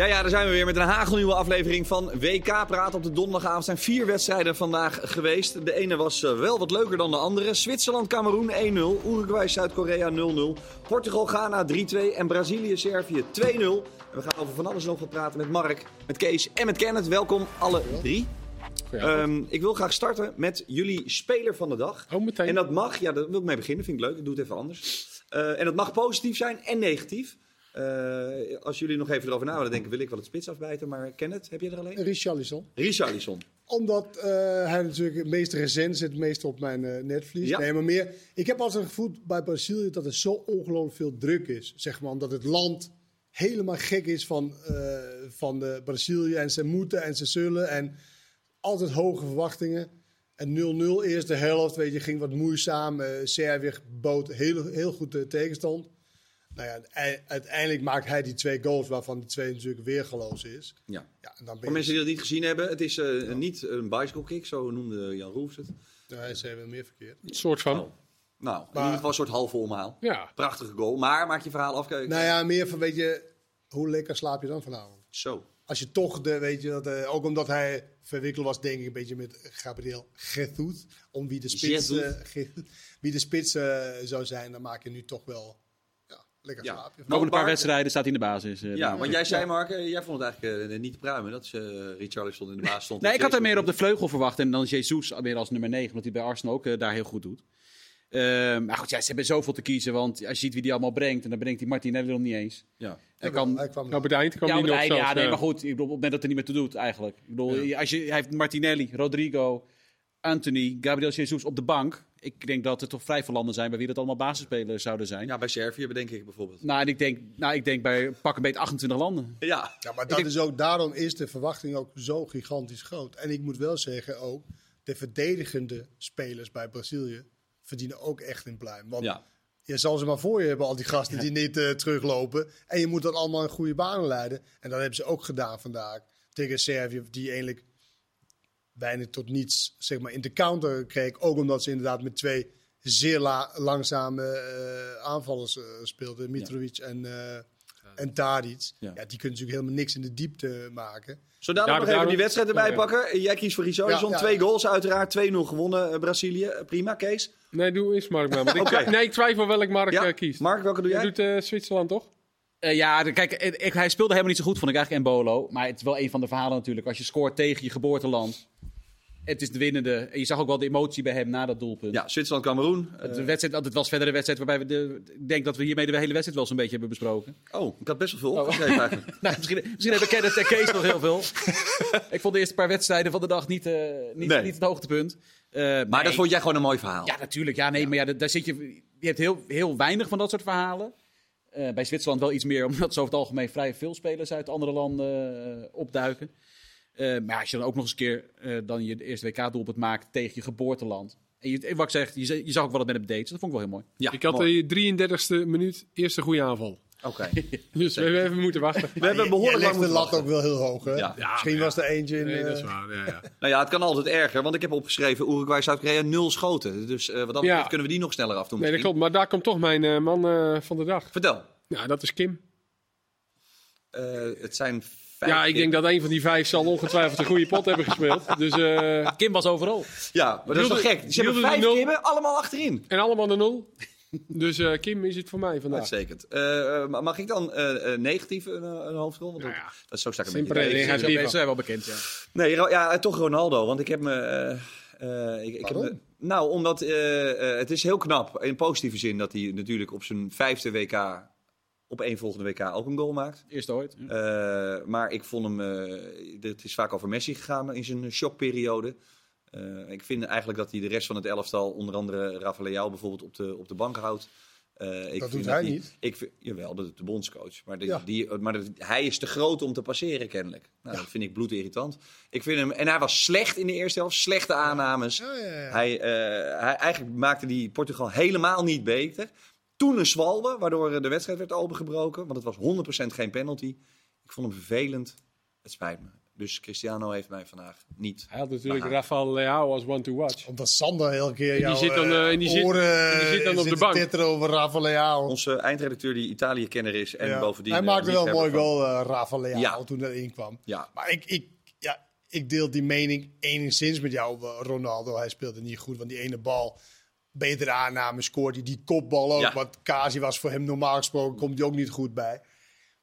Ja, ja, daar zijn we weer met een hagelnieuwe aflevering van WK Praat op de donderdagavond. zijn vier wedstrijden vandaag geweest. De ene was eh, wel wat leuker dan de andere. Zwitserland, Cameroen 1-0. Uruguay, Zuid-Korea 0-0. Portugal, Ghana 3-2. En Brazilië, Servië 2-0. En we gaan over van alles nog wat praten met Mark, met Kees en met Kenneth. Welkom alle drie. Um, ik wil graag starten met jullie speler van de dag. Oh, meteen. En dat mag, ja, daar wil ik mee beginnen, vind ik leuk. Ik doe het even anders. Uh, en dat mag positief zijn en negatief. Uh, als jullie nog even erover na willen denken, wil ik wel het spits afbijten. Maar Kenneth, heb je er alleen? Richarlison. Richarlison. Omdat uh, hij natuurlijk het meest recent zit, het meest op mijn uh, netvlies. Ja. Nee, maar meer. Ik heb altijd gevoel bij Brazilië dat er zo ongelooflijk veel druk is. Zeg maar, omdat het land helemaal gek is van, van de Brazilië. En ze moeten en ze zullen. En altijd hoge verwachtingen. En 0-0 eerste helft, weet je, ging wat moeizaam. Servië bood heel, heel goed de tegenstand. Nou ja, uiteindelijk maakt hij die twee goals, waarvan de twee natuurlijk weergeloos is. Ja. ja en dan Voor mensen die dat niet gezien hebben, het is uh, ja. niet een bicycle kick, zo noemde Jan Roefs het. Nee, ze hebben meer verkeerd. Een soort van. Oh. Nou, maar, in ieder geval een soort halve omhaal. Ja. Prachtige goal, maar maak je verhaal af. Nou ja, meer van, weet je, hoe lekker slaap je dan vanavond? Zo. Als je toch, de, weet je, dat, uh, ook omdat hij verwikkeld was, denk ik, een beetje met Gabriel Jesus, om wie de spits, uh, wie de spits zou zijn, dan maak je nu toch wel lekker ja. slaapje. Nog een paar wedstrijden staat hij in de basis. Uh, ja, want jij zei, Mark, uh, jij vond het eigenlijk uh, niet te pruimen dat Richarlison in de basis stond. nee, ik had hem meer op de vleugel verwacht en dan Jesus meer als nummer 9, omdat hij bij Arsenal ook daar heel goed doet. Ehm, maar goed, ja, ze hebben zoveel te kiezen, want als je ziet wie die allemaal brengt, en dan brengt hij Martinelli nog niet eens. Ja. Hij kan, hij kwam nou, op het eind kwam ja, hij nog einde, Ja, nee, maar goed, ik bedoel, op het moment dat hij niet meer te doet, eigenlijk. Ik bedoel, ja. als je, hij heeft Martinelli, Rodrigo, Anthony, Gabriel Jesus op de bank. Ik denk dat er toch vrij veel landen zijn bij wie dat allemaal basisspelers zouden zijn. Ja, bij Servië bedenk ik bijvoorbeeld. Nou, en ik denk, nou, ik denk bij pak een beetje 28 landen. Ja, ja maar dat is ook, daarom is de verwachting ook zo gigantisch groot. En ik moet wel zeggen ook, de verdedigende spelers bij Brazilië verdienen ook echt een pluim. Want ja. je zal ze maar voor je hebben, al die gasten die niet uh, teruglopen. En je moet dat allemaal in goede banen leiden. En dat hebben ze ook gedaan vandaag tegen Servië, die eigenlijk weinig tot niets zeg maar, in de counter kreeg. Ook omdat ze inderdaad met twee zeer la langzame uh, aanvallers uh, speelden. Mitrovic ja. en, uh, en Tadic. Ja. ja. die kunnen natuurlijk helemaal niks in de diepte maken. Zo dadelijk nog even die wedstrijd erbij pakken. Jij kiest voor Richarlison. Twee goals uiteraard. 2-0 gewonnen Brazilië. Prima, Kees. Nee, doe eens Mark maar. okay. ik, nee, ik twijfel welk Mark kiest. Mark, welke doe jij? Je doet Zwitserland, toch? Uh, ja, kijk, ik, hij speelde helemaal niet zo goed, vond ik eigenlijk, Embolo. Maar het is wel een van de verhalen natuurlijk. Als je scoort tegen je geboorteland, het is de winnende. En je zag ook wel de emotie bij hem na dat doelpunt. Ja, Zwitserland-Cameroen. Het, uh, wedstrijd, het was verder een wedstrijd waarbij we de, ik denk dat we hiermee de hele wedstrijd wel zo'n beetje hebben besproken. Oh, ik had best wel veel opgeschreven oh. eigenlijk. nou, misschien, misschien hebben Kenneth en Kees nog heel veel. ik vond de eerste paar wedstrijden van de dag niet, uh, niet, nee. niet het hoogtepunt. Uh, maar nee. dat vond jij gewoon een mooi verhaal? Ja, natuurlijk. Ja, nee, ja. maar ja, daar zit je, je hebt heel, heel weinig van dat soort verhalen. Uh, bij Zwitserland wel iets meer, omdat ze over het algemeen vrij veel spelers uit andere landen opduiken. Uh, maar als je dan ook nog eens een keer dan je eerste WK-doelpunt maakt tegen je geboorteland. En je, wat ik zeg, je, je zag ook wel dat met hem deed. Dus dat vond ik wel heel mooi. Ja, ik had de 33ste minuut eerste goede aanval. Oké. Okay. dus we hebben even moeten wachten. We hebben behoorlijk lang de lat ook wel heel hoog, hè? Ja. Ja, Misschien was er eentje in... Nee, dat is waar. Ja, ja. nou ja, het kan altijd erger, want ik heb opgeschreven Uruguay, Zuid-Korea, nul schoten. Dus uh, wat dat betreft kunnen we die nog sneller afdoen. Nee, dat klopt. Maar daar komt toch mijn uh, man uh, van de dag. Vertel. Ja, dat is Kim. het zijn ja, ik denk dat een van die vijf zal ongetwijfeld een goede pot hebben gespeeld. Dus, uh, Kim was overal. Ja, maar dat is toch gek? Ze hebben vijf Kimmen, allemaal achterin. En allemaal de nul. Dus uh, Kim is het voor mij vandaag. Uitstekend. Uh, mag ik dan uh, negatief een, een hoofdrol? Want nou ja, dat is zo sterk een beetje. zijn wel bekend, ja. Nee, ja, toch Ronaldo. Want ik heb me... ik, ik heb me, nou, omdat het is heel knap, in positieve zin, dat hij natuurlijk op zijn vijfde WK op één volgende WK ook een goal maakt. Eerst ooit. Ja. Uh, maar ik vond hem, uh, het is vaak over Messi gegaan in zijn shockperiode. Uh, ik vind eigenlijk dat hij de rest van het elftal, onder andere Rafa Leao bijvoorbeeld, op de, op de bank houdt. ik dat doet hij dat niet. Ik vind, jawel, dat is de bondscoach. Maar, de, ja. die, maar de, hij is te groot om te passeren, kennelijk. Nou, ja. Dat vind ik bloedirritant. Ik vind hem, en hij was slecht in de eerste helft, slechte aannames. Ja, hij, hij, eigenlijk maakte die Portugal helemaal niet beter. Toen een zwalbe, waardoor de wedstrijd werd opengebroken. Want het was 100% geen penalty. Ik vond hem vervelend. Het spijt me. Dus Cristiano heeft mij vandaag niet. Hij had natuurlijk Maar- Rafael Leao als one to watch. Omdat Sander elke keer die jou, zit dan, eh, en die zit- oren en die zit dan op de bank. titteren over Rafa Leao. Onze eindredacteur die Italië-kenner is en Ja. bovendien... Hij eh, maakte wel een mooi van- goal, eh Rafa Leao, Ja. toen hij inkwam. Ja, Maar ik, ik, ja, ik deel die mening enigszins met jou, eh, Ronaldo. Hij speelde niet goed, want die ene bal, betere aanname, scoort hij. Die kopbal ook, Ja. wat Kasi was voor hem normaal gesproken, komt hij ook niet goed bij.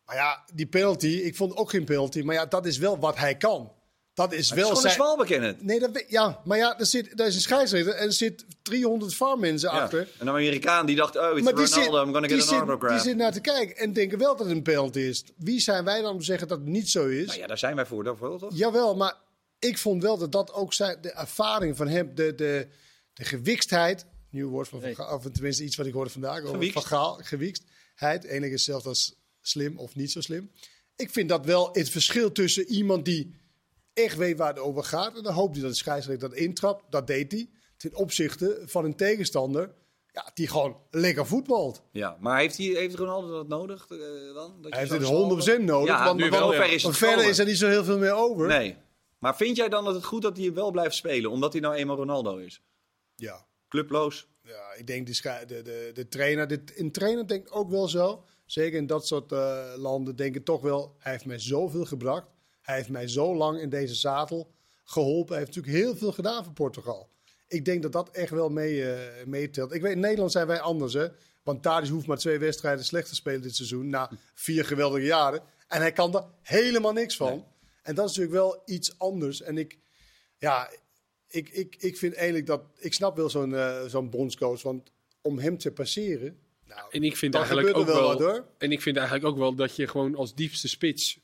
Maar ja, die penalty, ik vond ook geen penalty. Maar ja, dat is wel wat hij kan. Dat is het is wel gewoon een zijn... zwalbe kennen. Nee, dat, ja, maar ja, er, zit, er is een scheidsrechter en er zit 300 VAR-mensen Ja. achter. Een Amerikaan die dacht, oh, it's Ronaldo, zit, I'm gonna get an zit, die autograph. zit naar te kijken en denken wel dat het een penalty is. Wie zijn wij dan om te zeggen dat het niet zo is? Nou ja, daar zijn wij voor, daarvoor toch? Jawel, maar ik vond wel dat dat ook zijn, de ervaring van hem, de, de, de gewikstheid, nieuw woord van Van Gaal, of tenminste iets wat ik hoorde vandaag over Gewiekst. Van Gaal, enig is zelfs als slim of niet zo slim. Ik vind dat wel het verschil tussen iemand die echt weet waar het over gaat en dan hoopt hij dat de scheidsrechter dat intrapt, dat deed hij, ten opzichte van een tegenstander ja, die gewoon lekker voetbalt. Ja, maar heeft, hij, heeft Ronaldo dat nodig eh, dan? Dat je Hij heeft het zwalbe- 100% nodig, Ja, want, nu want- wel, ja. ver is want het verder is er niet zo heel veel meer over. Nee. Maar vind jij dan dat het goed dat hij wel blijft spelen, omdat hij nou eenmaal Ronaldo is? Ja. Clubloos? Ja, ik denk de, de, de, de trainer. De, een trainer denkt ook wel zo. Zeker in dat soort eh, landen denken toch wel. Hij heeft mij zoveel gebracht. Hij heeft mij zo lang in deze zadel geholpen. Hij heeft natuurlijk heel veel gedaan voor Portugal. Ik denk dat dat echt wel mee, eh, meetelt. Ik weet, in Nederland zijn wij anders, hè. Want Tadic hoeft maar twee wedstrijden slecht te spelen dit seizoen. Na vier geweldige jaren. En hij kan er helemaal niks van. En dat is natuurlijk wel iets anders. En ik, ja, ik, ik, ik vind eigenlijk dat. Ik snap wel zo'n eh, zo'n bondscoach. Want om hem te passeren. Nou, En ik vind dan eigenlijk gebeurt ook wel wel, wat hoor. en ik vind eigenlijk ook wel dat je gewoon als diepste spits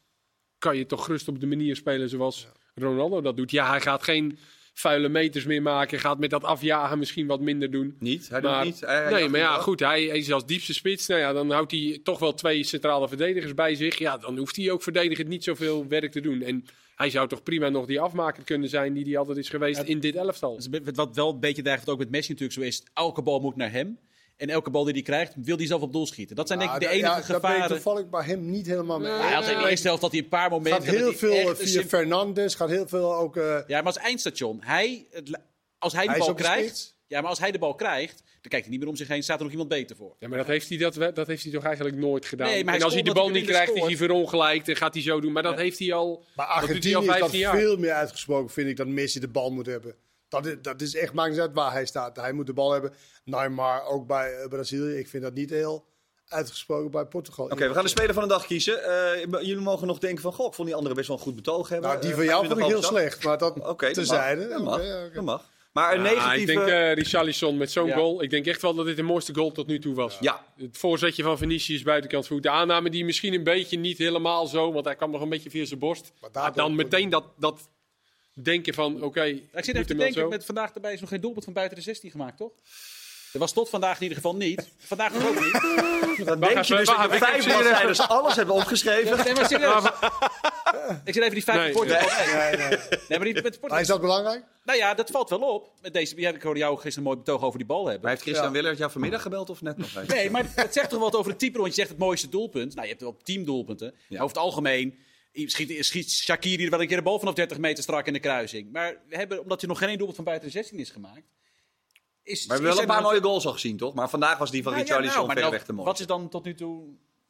kan je toch gerust op de manier spelen zoals Ronaldo dat doet. Ja, hij gaat geen vuile meters meer maken, gaat met dat afjagen misschien wat minder doen. Niet? Hij doet niet? Hij- hij nee, maar ja, wel. goed, hij is als diepste spits. Nou ja, dan houdt hij toch wel twee centrale verdedigers bij zich. Ja, dan hoeft hij ook verdedigend niet zoveel werk te doen. En hij zou toch prima nog die afmaker kunnen zijn die hij altijd is geweest in dit elftal. Wat wel een beetje dreigt, wat ook met Messi natuurlijk zo is. Elke bal moet naar hem. En elke bal die hij krijgt, wil hij zelf op doel schieten. Dat zijn denk ik de enige ja, Daar ben ik gevaren. toevallig bij hem niet helemaal mee. Hij had in de eerste helft dat hij een paar momenten... gaat heel veel eh, via Fernandes. Gaat heel veel ook. eh, Ja, maar als eindstation. Hij, het als hij de Hij bal krijgt... Ja, maar als hij de bal krijgt, dan kijkt hij niet meer om zich heen. Staat er nog iemand beter voor. Ja, maar dat heeft hij, dat, dat heeft hij toch eigenlijk nooit gedaan. Nee, maar en als hij de bal niet krijgt, is hij verongelijkt en gaat hij zo doen. Maar dat heeft hij al, maar dat doet hij Argentinië al is dat 15 jaar. veel meer uitgesproken, vind ik, dat Messi de bal moet hebben. Dat is, dat is echt, maakt niet uit waar hij staat. Hij moet de bal hebben. Neymar ook bij eh, Brazilië. Ik vind dat niet heel uitgesproken bij Portugal. Oké, we gaan de speler van de dag kiezen. Eh, jullie mogen nog denken van, goh, ik vond die andere best wel een goed betoog hebben. Nou, die Eh, van jou vond ik nog heel slecht. Maar dat Oké, dat mag. terzijde. Dat mag. Oké. Dat mag. Maar een Ja, negatieve... ik denk eh Richarlison met zo'n Ja. goal. Ik denk echt wel dat dit de mooiste goal tot nu toe was. Ja, Het voorzetje van Vinicius buitenkant voet. De aanname die misschien een beetje niet helemaal zo, want hij kwam nog een beetje via zijn borst. Maar dan meteen dat, dat denken van, oké, Ik zit even te denken, met vandaag erbij is nog geen doelpunt van buiten de 16 gemaakt, toch? Er was tot vandaag in ieder geval niet. Vandaag nog ook niet. dan denk je dus dat je ik vijf bladzijden alles hebben opgeschreven. Nee, maar serieus. Ik zit even die vijf Nee, voor nee. Nee, nee. Nee, maar die, met. Maar is dat belangrijk? Nou ja, dat valt wel op. Met deze, ik hoorde jou gisteren een mooi betoog over die bal hebben. Maar heeft Christian Ja. Willert jou vanmiddag gebeld of net nog? Nee, maar het zegt toch wat over de type, want je zegt het mooiste doelpunt. Nou, je hebt wel teamdoelpunten. Ja. Over het algemeen schiet, schiet Shakiri er wel een keer de bal vanaf 30 meter strak in de kruising. Maar we hebben, omdat er nog geen doelpunt van buiten de 16 is gemaakt... Is, Maar we hebben is wel een paar nog- mooie goals al gezien, toch? Maar vandaag was die van Nou ja, Richarlison nou, verder nou, weg te mooi. Wat is dan tot nu toe...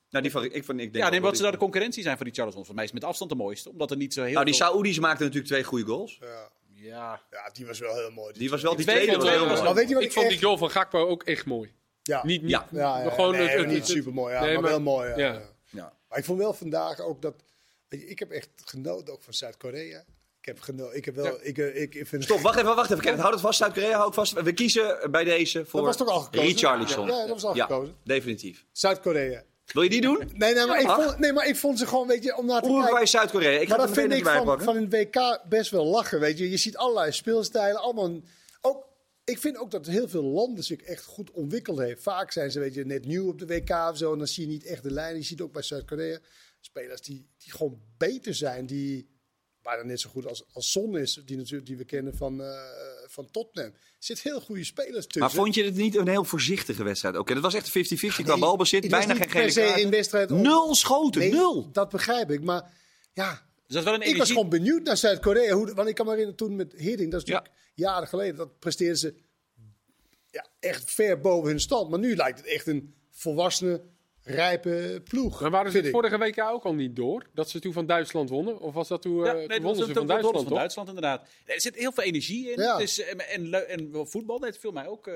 Nou, die van, ik, van, ik denk Ja, nee, wat zou die- de concurrentie zijn voor die Charleston? Voor mij is het met afstand de mooiste. Omdat er niet zo heel Nou, die. Saoedi's maakten natuurlijk twee goede goals. Ja. Ja, ja, die was wel heel mooi. Die was wel, die tweede tweede was heel was- mooi. Maar weet je wat ik ik vond echt- die goal van Gakpo ook echt mooi. Ja. Niet, niet Ja. Ja, ja, gewoon nee, het- het- niet super mooi, ja, nee, maar, maar- wel mooi. Ja, ja. ja. Ja. Maar ik vond wel vandaag ook dat. Ik heb echt genoten ook van Zuid-Korea. Ik heb genoten. Ik heb wel. Ja. Ik, eh, ik, ik vind Stop, wacht even, wacht even. Kenneth, houd het vast. Zuid-Korea, hou ik vast. We kiezen bij deze voor Dat was toch al gekozen? Richarlison. Ja, dat was al Ja, gekozen. definitief. Zuid-Korea. Wil je die doen? Nee, nee, maar ik vond, nee, maar ik vond ze gewoon, weet je, om naar te Uruguay, kijken. Zuid-Korea. Ik ga Maar het dat vind ik van, van een WK best wel lachen, weet je. Je ziet allerlei speelstijlen, allemaal... Ook, ik vind ook dat heel veel landen zich echt goed ontwikkeld heeft. Vaak zijn ze, weet je, net nieuw op de WK of zo. En dan zie je niet echt de lijn. Je ziet ook bij Zuid-Korea spelers die, die gewoon beter zijn. Die bijna net zo goed als, als Son is, die, natuurlijk, die we kennen van, eh, van Tottenham. Er zitten heel goede spelers tussen. Maar vond je het niet een heel voorzichtige wedstrijd? Oké, dat was echt 50-50 qua Nee, balbezit. het was Bijna geen gele wedstrijd om- Nul schoten, Nee, nul. Dat begrijp ik. Maar ja, Dus dat wel een Ik was energie. gewoon benieuwd naar Zuid-Korea. hoe- Want ik kan me herinneren toen met Hiddink, dat is natuurlijk jaren geleden, dat presteerden ze ja, echt ver boven hun stand. Maar nu lijkt het echt een volwassene, rijpe ploeg. Maar waren ze het vorige week ook al niet door? Dat ze toen van Duitsland wonnen? Of was dat toen, eh, Ja, toen nee, wonnen ze van Duitsland, van toch? Duitsland inderdaad. Er zit heel veel energie in. Ja. Het is, en, en, en wel voetbal, dat viel mij ook... eh,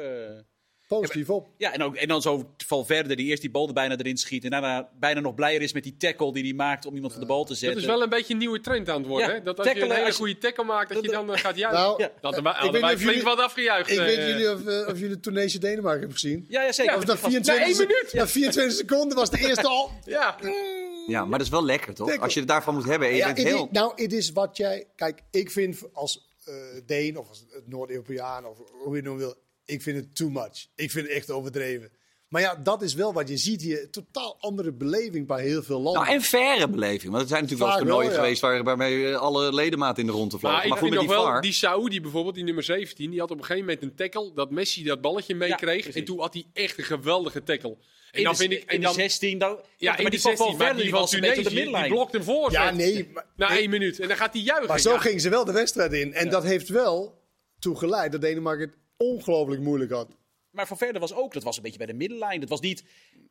Positief op. Ja, en, ook, en dan zo Valverde, die eerst die bal er bijna erin schiet. En daarna bijna nog blijer is met die tackle die hij maakt om iemand van de bal te zetten. Dat is wel een beetje een nieuwe trend aan het worden. Ja, hè? Dat als je een hele goede tackle maakt, dat je dan eh, gaat juichen. Nou, Ja. Dat hadden wij, flink jullie- wat afgejuicht. Ik eh, weet jullie of, eh, of jullie Tunesië Denemarken hebben gezien. Ja, ja, zeker. Of na Die was- 24, Na één minuut. na 24 seconden was de eerste al. Ja, Ja, maar dat is wel lekker, toch? Als je het daarvan moet hebben en je Ja, bent het heel... is, nou, het is wat jij. Kijk, ik vind als eh Deen of als Noord-Europeaan of hoe je het noemen wil, ik vind het too much. Ik vind het echt overdreven. Maar ja, dat is wel wat je ziet hier. Totaal andere beleving bij heel veel landen. Nou, en faire beleving. Want er zijn natuurlijk wel eens Vaak wel, toernooien ja. geweest waar, waarmee alle ledematen in de ronde vlogen. maar Maar, ik goed, vind met nog die wel, VAR... die Saoedi bijvoorbeeld, die nummer 17, die had op een gegeven moment een tackle, dat Messi dat balletje meekreeg. en toen had hij echt een geweldige tackle. En in dan de, vind ik... in En de dan, 16, dan, ja, maar in die die van 16, maar Valverde die die van de Tunesië, die middenlijn. blokt hem voor. ja, nee. Maar, Na één minuut. En dan gaat hij juichen. maar zo Ja. gingen ze wel de wedstrijd in. En dat heeft wel toe geleid dat Denemarken het ongelooflijk moeilijk had. Maar Valverde was ook, dat was een beetje bij de middenlijn. Dat was niet,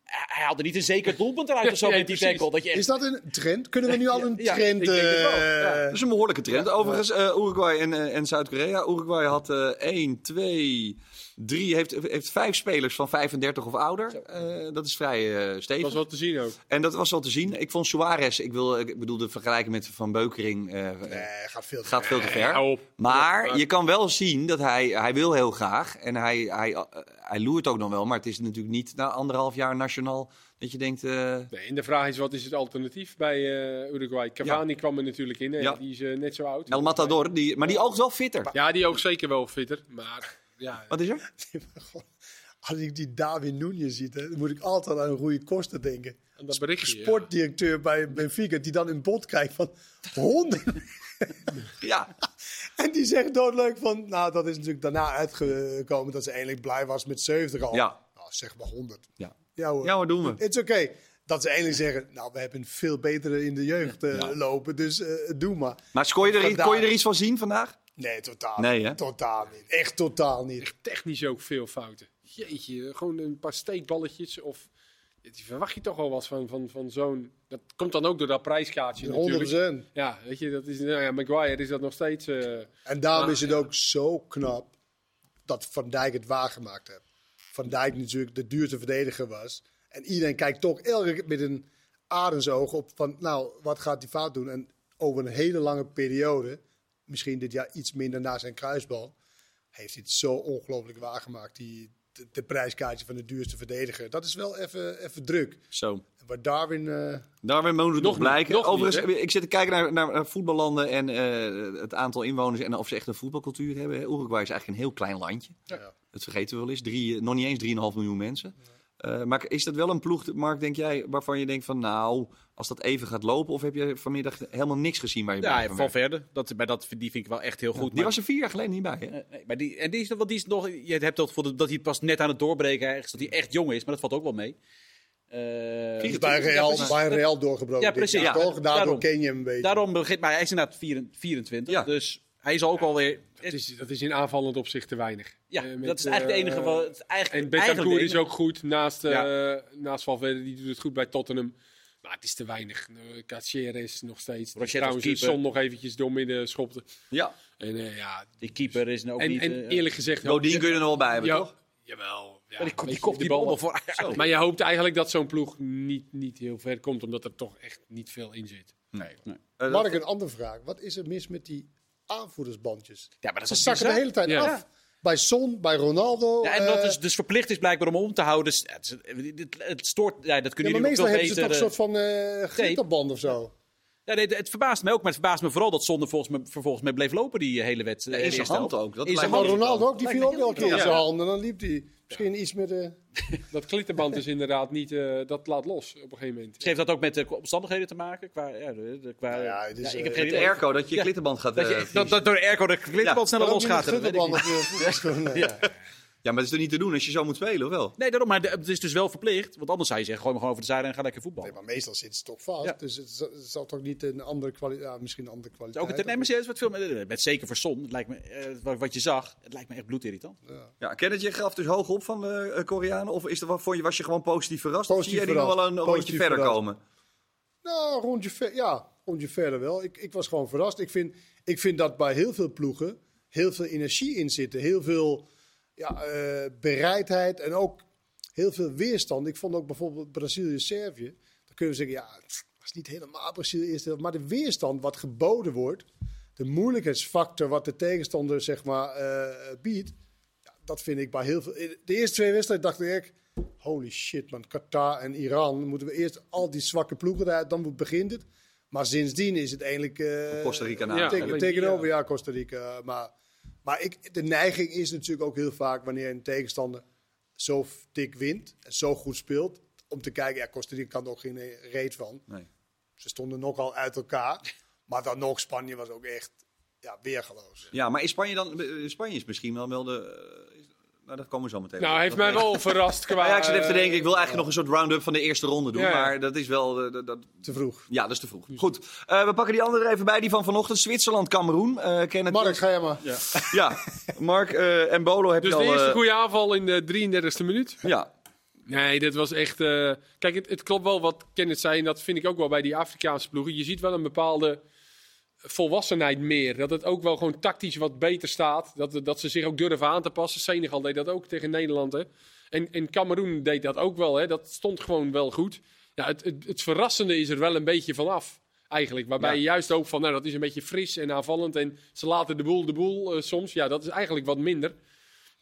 hij haalde niet een zeker doelpunt eruit of zo Nee, met die tackle. Dat je echt, Is dat een trend? Kunnen we nu al een Ja, trend... ik denk het wel, eh, ja. Dat is een behoorlijke trend. Overigens, eh, Uruguay en, eh, en Zuid-Korea. Uruguay had eh 1, 2, 3, heeft, heeft vijf spelers van 35 of ouder. Eh, dat is vrij eh, Dat stevig. was wel te zien ook. En dat was wel te zien. Ik vond Suarez, ik, wil, ik bedoel de vergelijking met Van Beukering, eh, Nee, gaat veel te gaat veel te ver. Maar je kan wel zien dat hij, hij wil heel graag. En hij, hij, hij loert ook nog wel. Maar het is natuurlijk niet na anderhalf jaar nationaal dat je denkt... eh, Nee, en de vraag is, wat is het alternatief bij eh, Uruguay? Cavani kwam er natuurlijk in. hè. Ja. Die is net zo oud. El Matador, die, maar die oogt wel fitter. Ja, die ook zeker wel fitter. Maar ja, Wat is er? Als ik die David Nunez ziet, hè, dan moet ik altijd aan Rui Costa denken. dat berichtje. ja. Sportdirecteur bij Benfica, die dan in bod kijkt van honden. Ja, En die zegt doodleuk van, nou dat is natuurlijk daarna uitgekomen dat ze eindelijk blij was met 70 al. Ja. Nou, zeg maar 100. ja. Ja hoor. ja wat doen we? Het is oké. Dat ze eindelijk zeggen, nou we hebben een veel betere in de jeugd eh, Ja. lopen, dus eh, doe maar. Maar kon je, er, kon je er iets van zien vandaag? Nee, totaal Nee, niet. hè? Totaal niet. Echt totaal niet. Echt technisch ook veel fouten. Jeetje, gewoon een paar steekballetjes. Of, die verwacht je toch wel wat van, van, van zo'n... Dat komt dan ook door dat prijskaartje 100 natuurlijk. Ja, weet je, dat is, nou ja, Maguire is dat nog steeds... eh, En daarom Maar, is het ook zo knap dat Van Dijk het waargemaakt heeft. Van Dijk natuurlijk de duurste verdediger was. En iedereen kijkt toch elke keer met een arensoog op van, nou, wat gaat hij fout doen? En over een hele lange periode, misschien dit jaar iets minder na zijn kruisbal, heeft hij het zo ongelooflijk waargemaakt. Die, de, de prijskaartje van de duurste verdediger. Dat is wel even, even druk. Zo. En Waar Darwin... eh, Daar moet het nog, niet, blijken. nog Overigens, niet, ik zit te kijken naar, naar, naar voetballanden en eh, het aantal inwoners en of ze echt een voetbalcultuur hebben. Uruguay is eigenlijk een heel klein landje. Ja. Dat vergeten we wel eens. Drie, nog niet eens 3,5 miljoen mensen. Eh, maar is dat wel een ploeg, Mark, denk jij, waarvan je denkt van nou, als dat even gaat lopen, of heb je vanmiddag helemaal niks gezien waar je ja, blij van? Valverde, dat, bij dat, die vind ik wel echt heel goed. Die maar- was er vier jaar geleden niet bij, hè? Nee, maar die, en die is, want die is nog, je hebt dat, gevoel dat hij pas net aan het doorbreken ergens, dat hij echt jong is, maar dat valt ook wel mee. Eh, is bij Real, bij Real doorgebroken. Ja, precies. Ja, toch? Daardoor daarom. ken je hem een beetje. Daarom begint, maar hij is inderdaad 24, Ja. dus hij is ook alweer. dat, is, dat is in aanvallend opzicht te weinig. Ja, Eh, met, dat is eigenlijk de eh, enige. Wat, het eigenlijk, En Betancourt is ook goed naast, eh Ja. naast Valverde. Die doet het goed bij Tottenham. Maar het is te weinig. Uh, Caceres nog steeds. Trouwens. Son nog eventjes door midden schopte. Ja. En eh, ja, Die keeper is ook en, niet. en eh, eerlijk gezegd... Bodien kun je er nog wel bij hebben, Ja, toch? Jawel. Ja, die, die kopt die bal wel voor. Maar je hoopt eigenlijk dat zo'n ploeg niet, niet heel ver komt. Omdat er toch echt niet veel in zit. Nee. Nee. Eh, Mark, een andere vraag. Wat is er mis met die aanvoerdersbandjes? Ja, maar dat Ze is zakken de hele tijd Ja. af. Bij Son, bij Ronaldo. Ja, en dat eh, is dus verplicht is blijkbaar om om te houden. Dus, het, is- het, het stoort. Ja, dat ja, kunnen maar jullie meestal nog veel hebben ze toch een eh, soort van glitterband of zo. Ja, nee, het verbaast me ook, maar het verbaast me vooral dat Zonde volgens me, vervolgens mee bleef lopen die hele wedstrijd. in zijn hand ook. Dat In zijn hand. Ronaldo ook, die viel ook wel een keer in zijn ja. hand. En dan liep hij misschien iets met de... Dat klittenband is inderdaad niet... eh, dat laat los op een gegeven moment. Heeft dat ook met de omstandigheden te maken? Qua, ja, de, de- qua, Nou ja, het is, ik heb eh, geen De airco, dat je Ja. klittenband gaat... dat, eh, je, dat, dat door de airco de klittenband sneller Waarom losgaat. Ja. Ja, maar dat is toch niet te doen als je zo moet spelen, of wel? Nee, daarom, maar het is dus wel verplicht. Want anders zou je zeggen, gooi me gewoon over de zijde en ga lekker voetballen. Nee, maar meestal zit ze toch vast. Ja. Dus het zal, het zal toch niet een andere kwaliteit... Ja, misschien een andere kwaliteit. ook het, nee, maar serieus, wat veel met, met zeker voor Son. Het lijkt me, eh, wat, wat je zag, het lijkt me echt bloedirritant. Ja, Kenneth, je gaf dus hoog op van de eh, Koreanen? Of is er, wat, vond je, was je gewoon positief verrast? of Positief zie je die nog wel een rondje verder verrast. komen? Nou, rondje, ver, ja, rondje verder wel. Ik, ik was gewoon verrast. Ik vind, ik vind dat bij heel veel ploegen heel veel energie in zit. Heel veel ja, eh, bereidheid en ook heel veel weerstand. Ik vond ook bijvoorbeeld Brazilië-Servië. Dan kunnen we zeggen, ja, het was niet helemaal Brazilië eerste helft. Maar de weerstand wat geboden wordt, de moeilijkheidsfactor wat de tegenstander zeg maar eh, biedt. Ja, dat vind ik bij heel veel... De eerste twee wedstrijden dacht ik, holy shit man, Qatar en Iran. Moeten we eerst al die zwakke ploegen eruit, dan begint het. Maar sindsdien is het eigenlijk... eh, Costa Rica na. Ja, tegen- tegenover, ja. ja, Costa Rica. Maar, maar ik, de neiging is natuurlijk ook heel vaak wanneer een tegenstander zo dik wint en zo goed speelt. Om te kijken, ja, Costa Rica kan er ook geen eh, reet van. Nee. Ze stonden nogal uit elkaar. Maar dan nog, Spanje was ook echt ja, weergeloos. Ja, maar in Spanje dan... eh, Spanje is misschien wel wel de... nou, dat komen we zo meteen. Nou, op. heeft Dat- mij wel verrast qua... Ja, ik zit even te eh, denken, ik wil eigenlijk nog een soort round-up van de eerste ronde doen. Ja, ja. Maar dat is wel... eh, dat, Te vroeg. ja, dat is te vroeg. Goed, eh, we pakken die andere er even bij. Die van vanochtend, Zwitserland-Cameroen. Eh Kenneth, Mark, ga je maar. Ja, Mark eh, en Bolo heb Dus je de al... eerste goede aanval in de 33e minuut. Ja, Nee, dit was echt. eh, Kijk, het, het klopt wel wat Kenneth zei. En dat vind ik ook wel bij die Afrikaanse ploegen. Je ziet wel een bepaalde volwassenheid meer. Dat het ook wel gewoon tactisch wat beter staat. Dat, dat ze zich ook durven aan te passen. Senegal deed dat ook tegen Nederland. Hè. En, en Cameroen deed dat ook wel. Hè. Dat stond gewoon wel goed. Ja, het, het, het verrassende is er wel een beetje vanaf. Eigenlijk. Waarbij Ja. je juist ook van, nou, dat is een beetje fris en aanvallend. En ze laten de boel de boel eh, soms. Ja, dat is eigenlijk wat minder.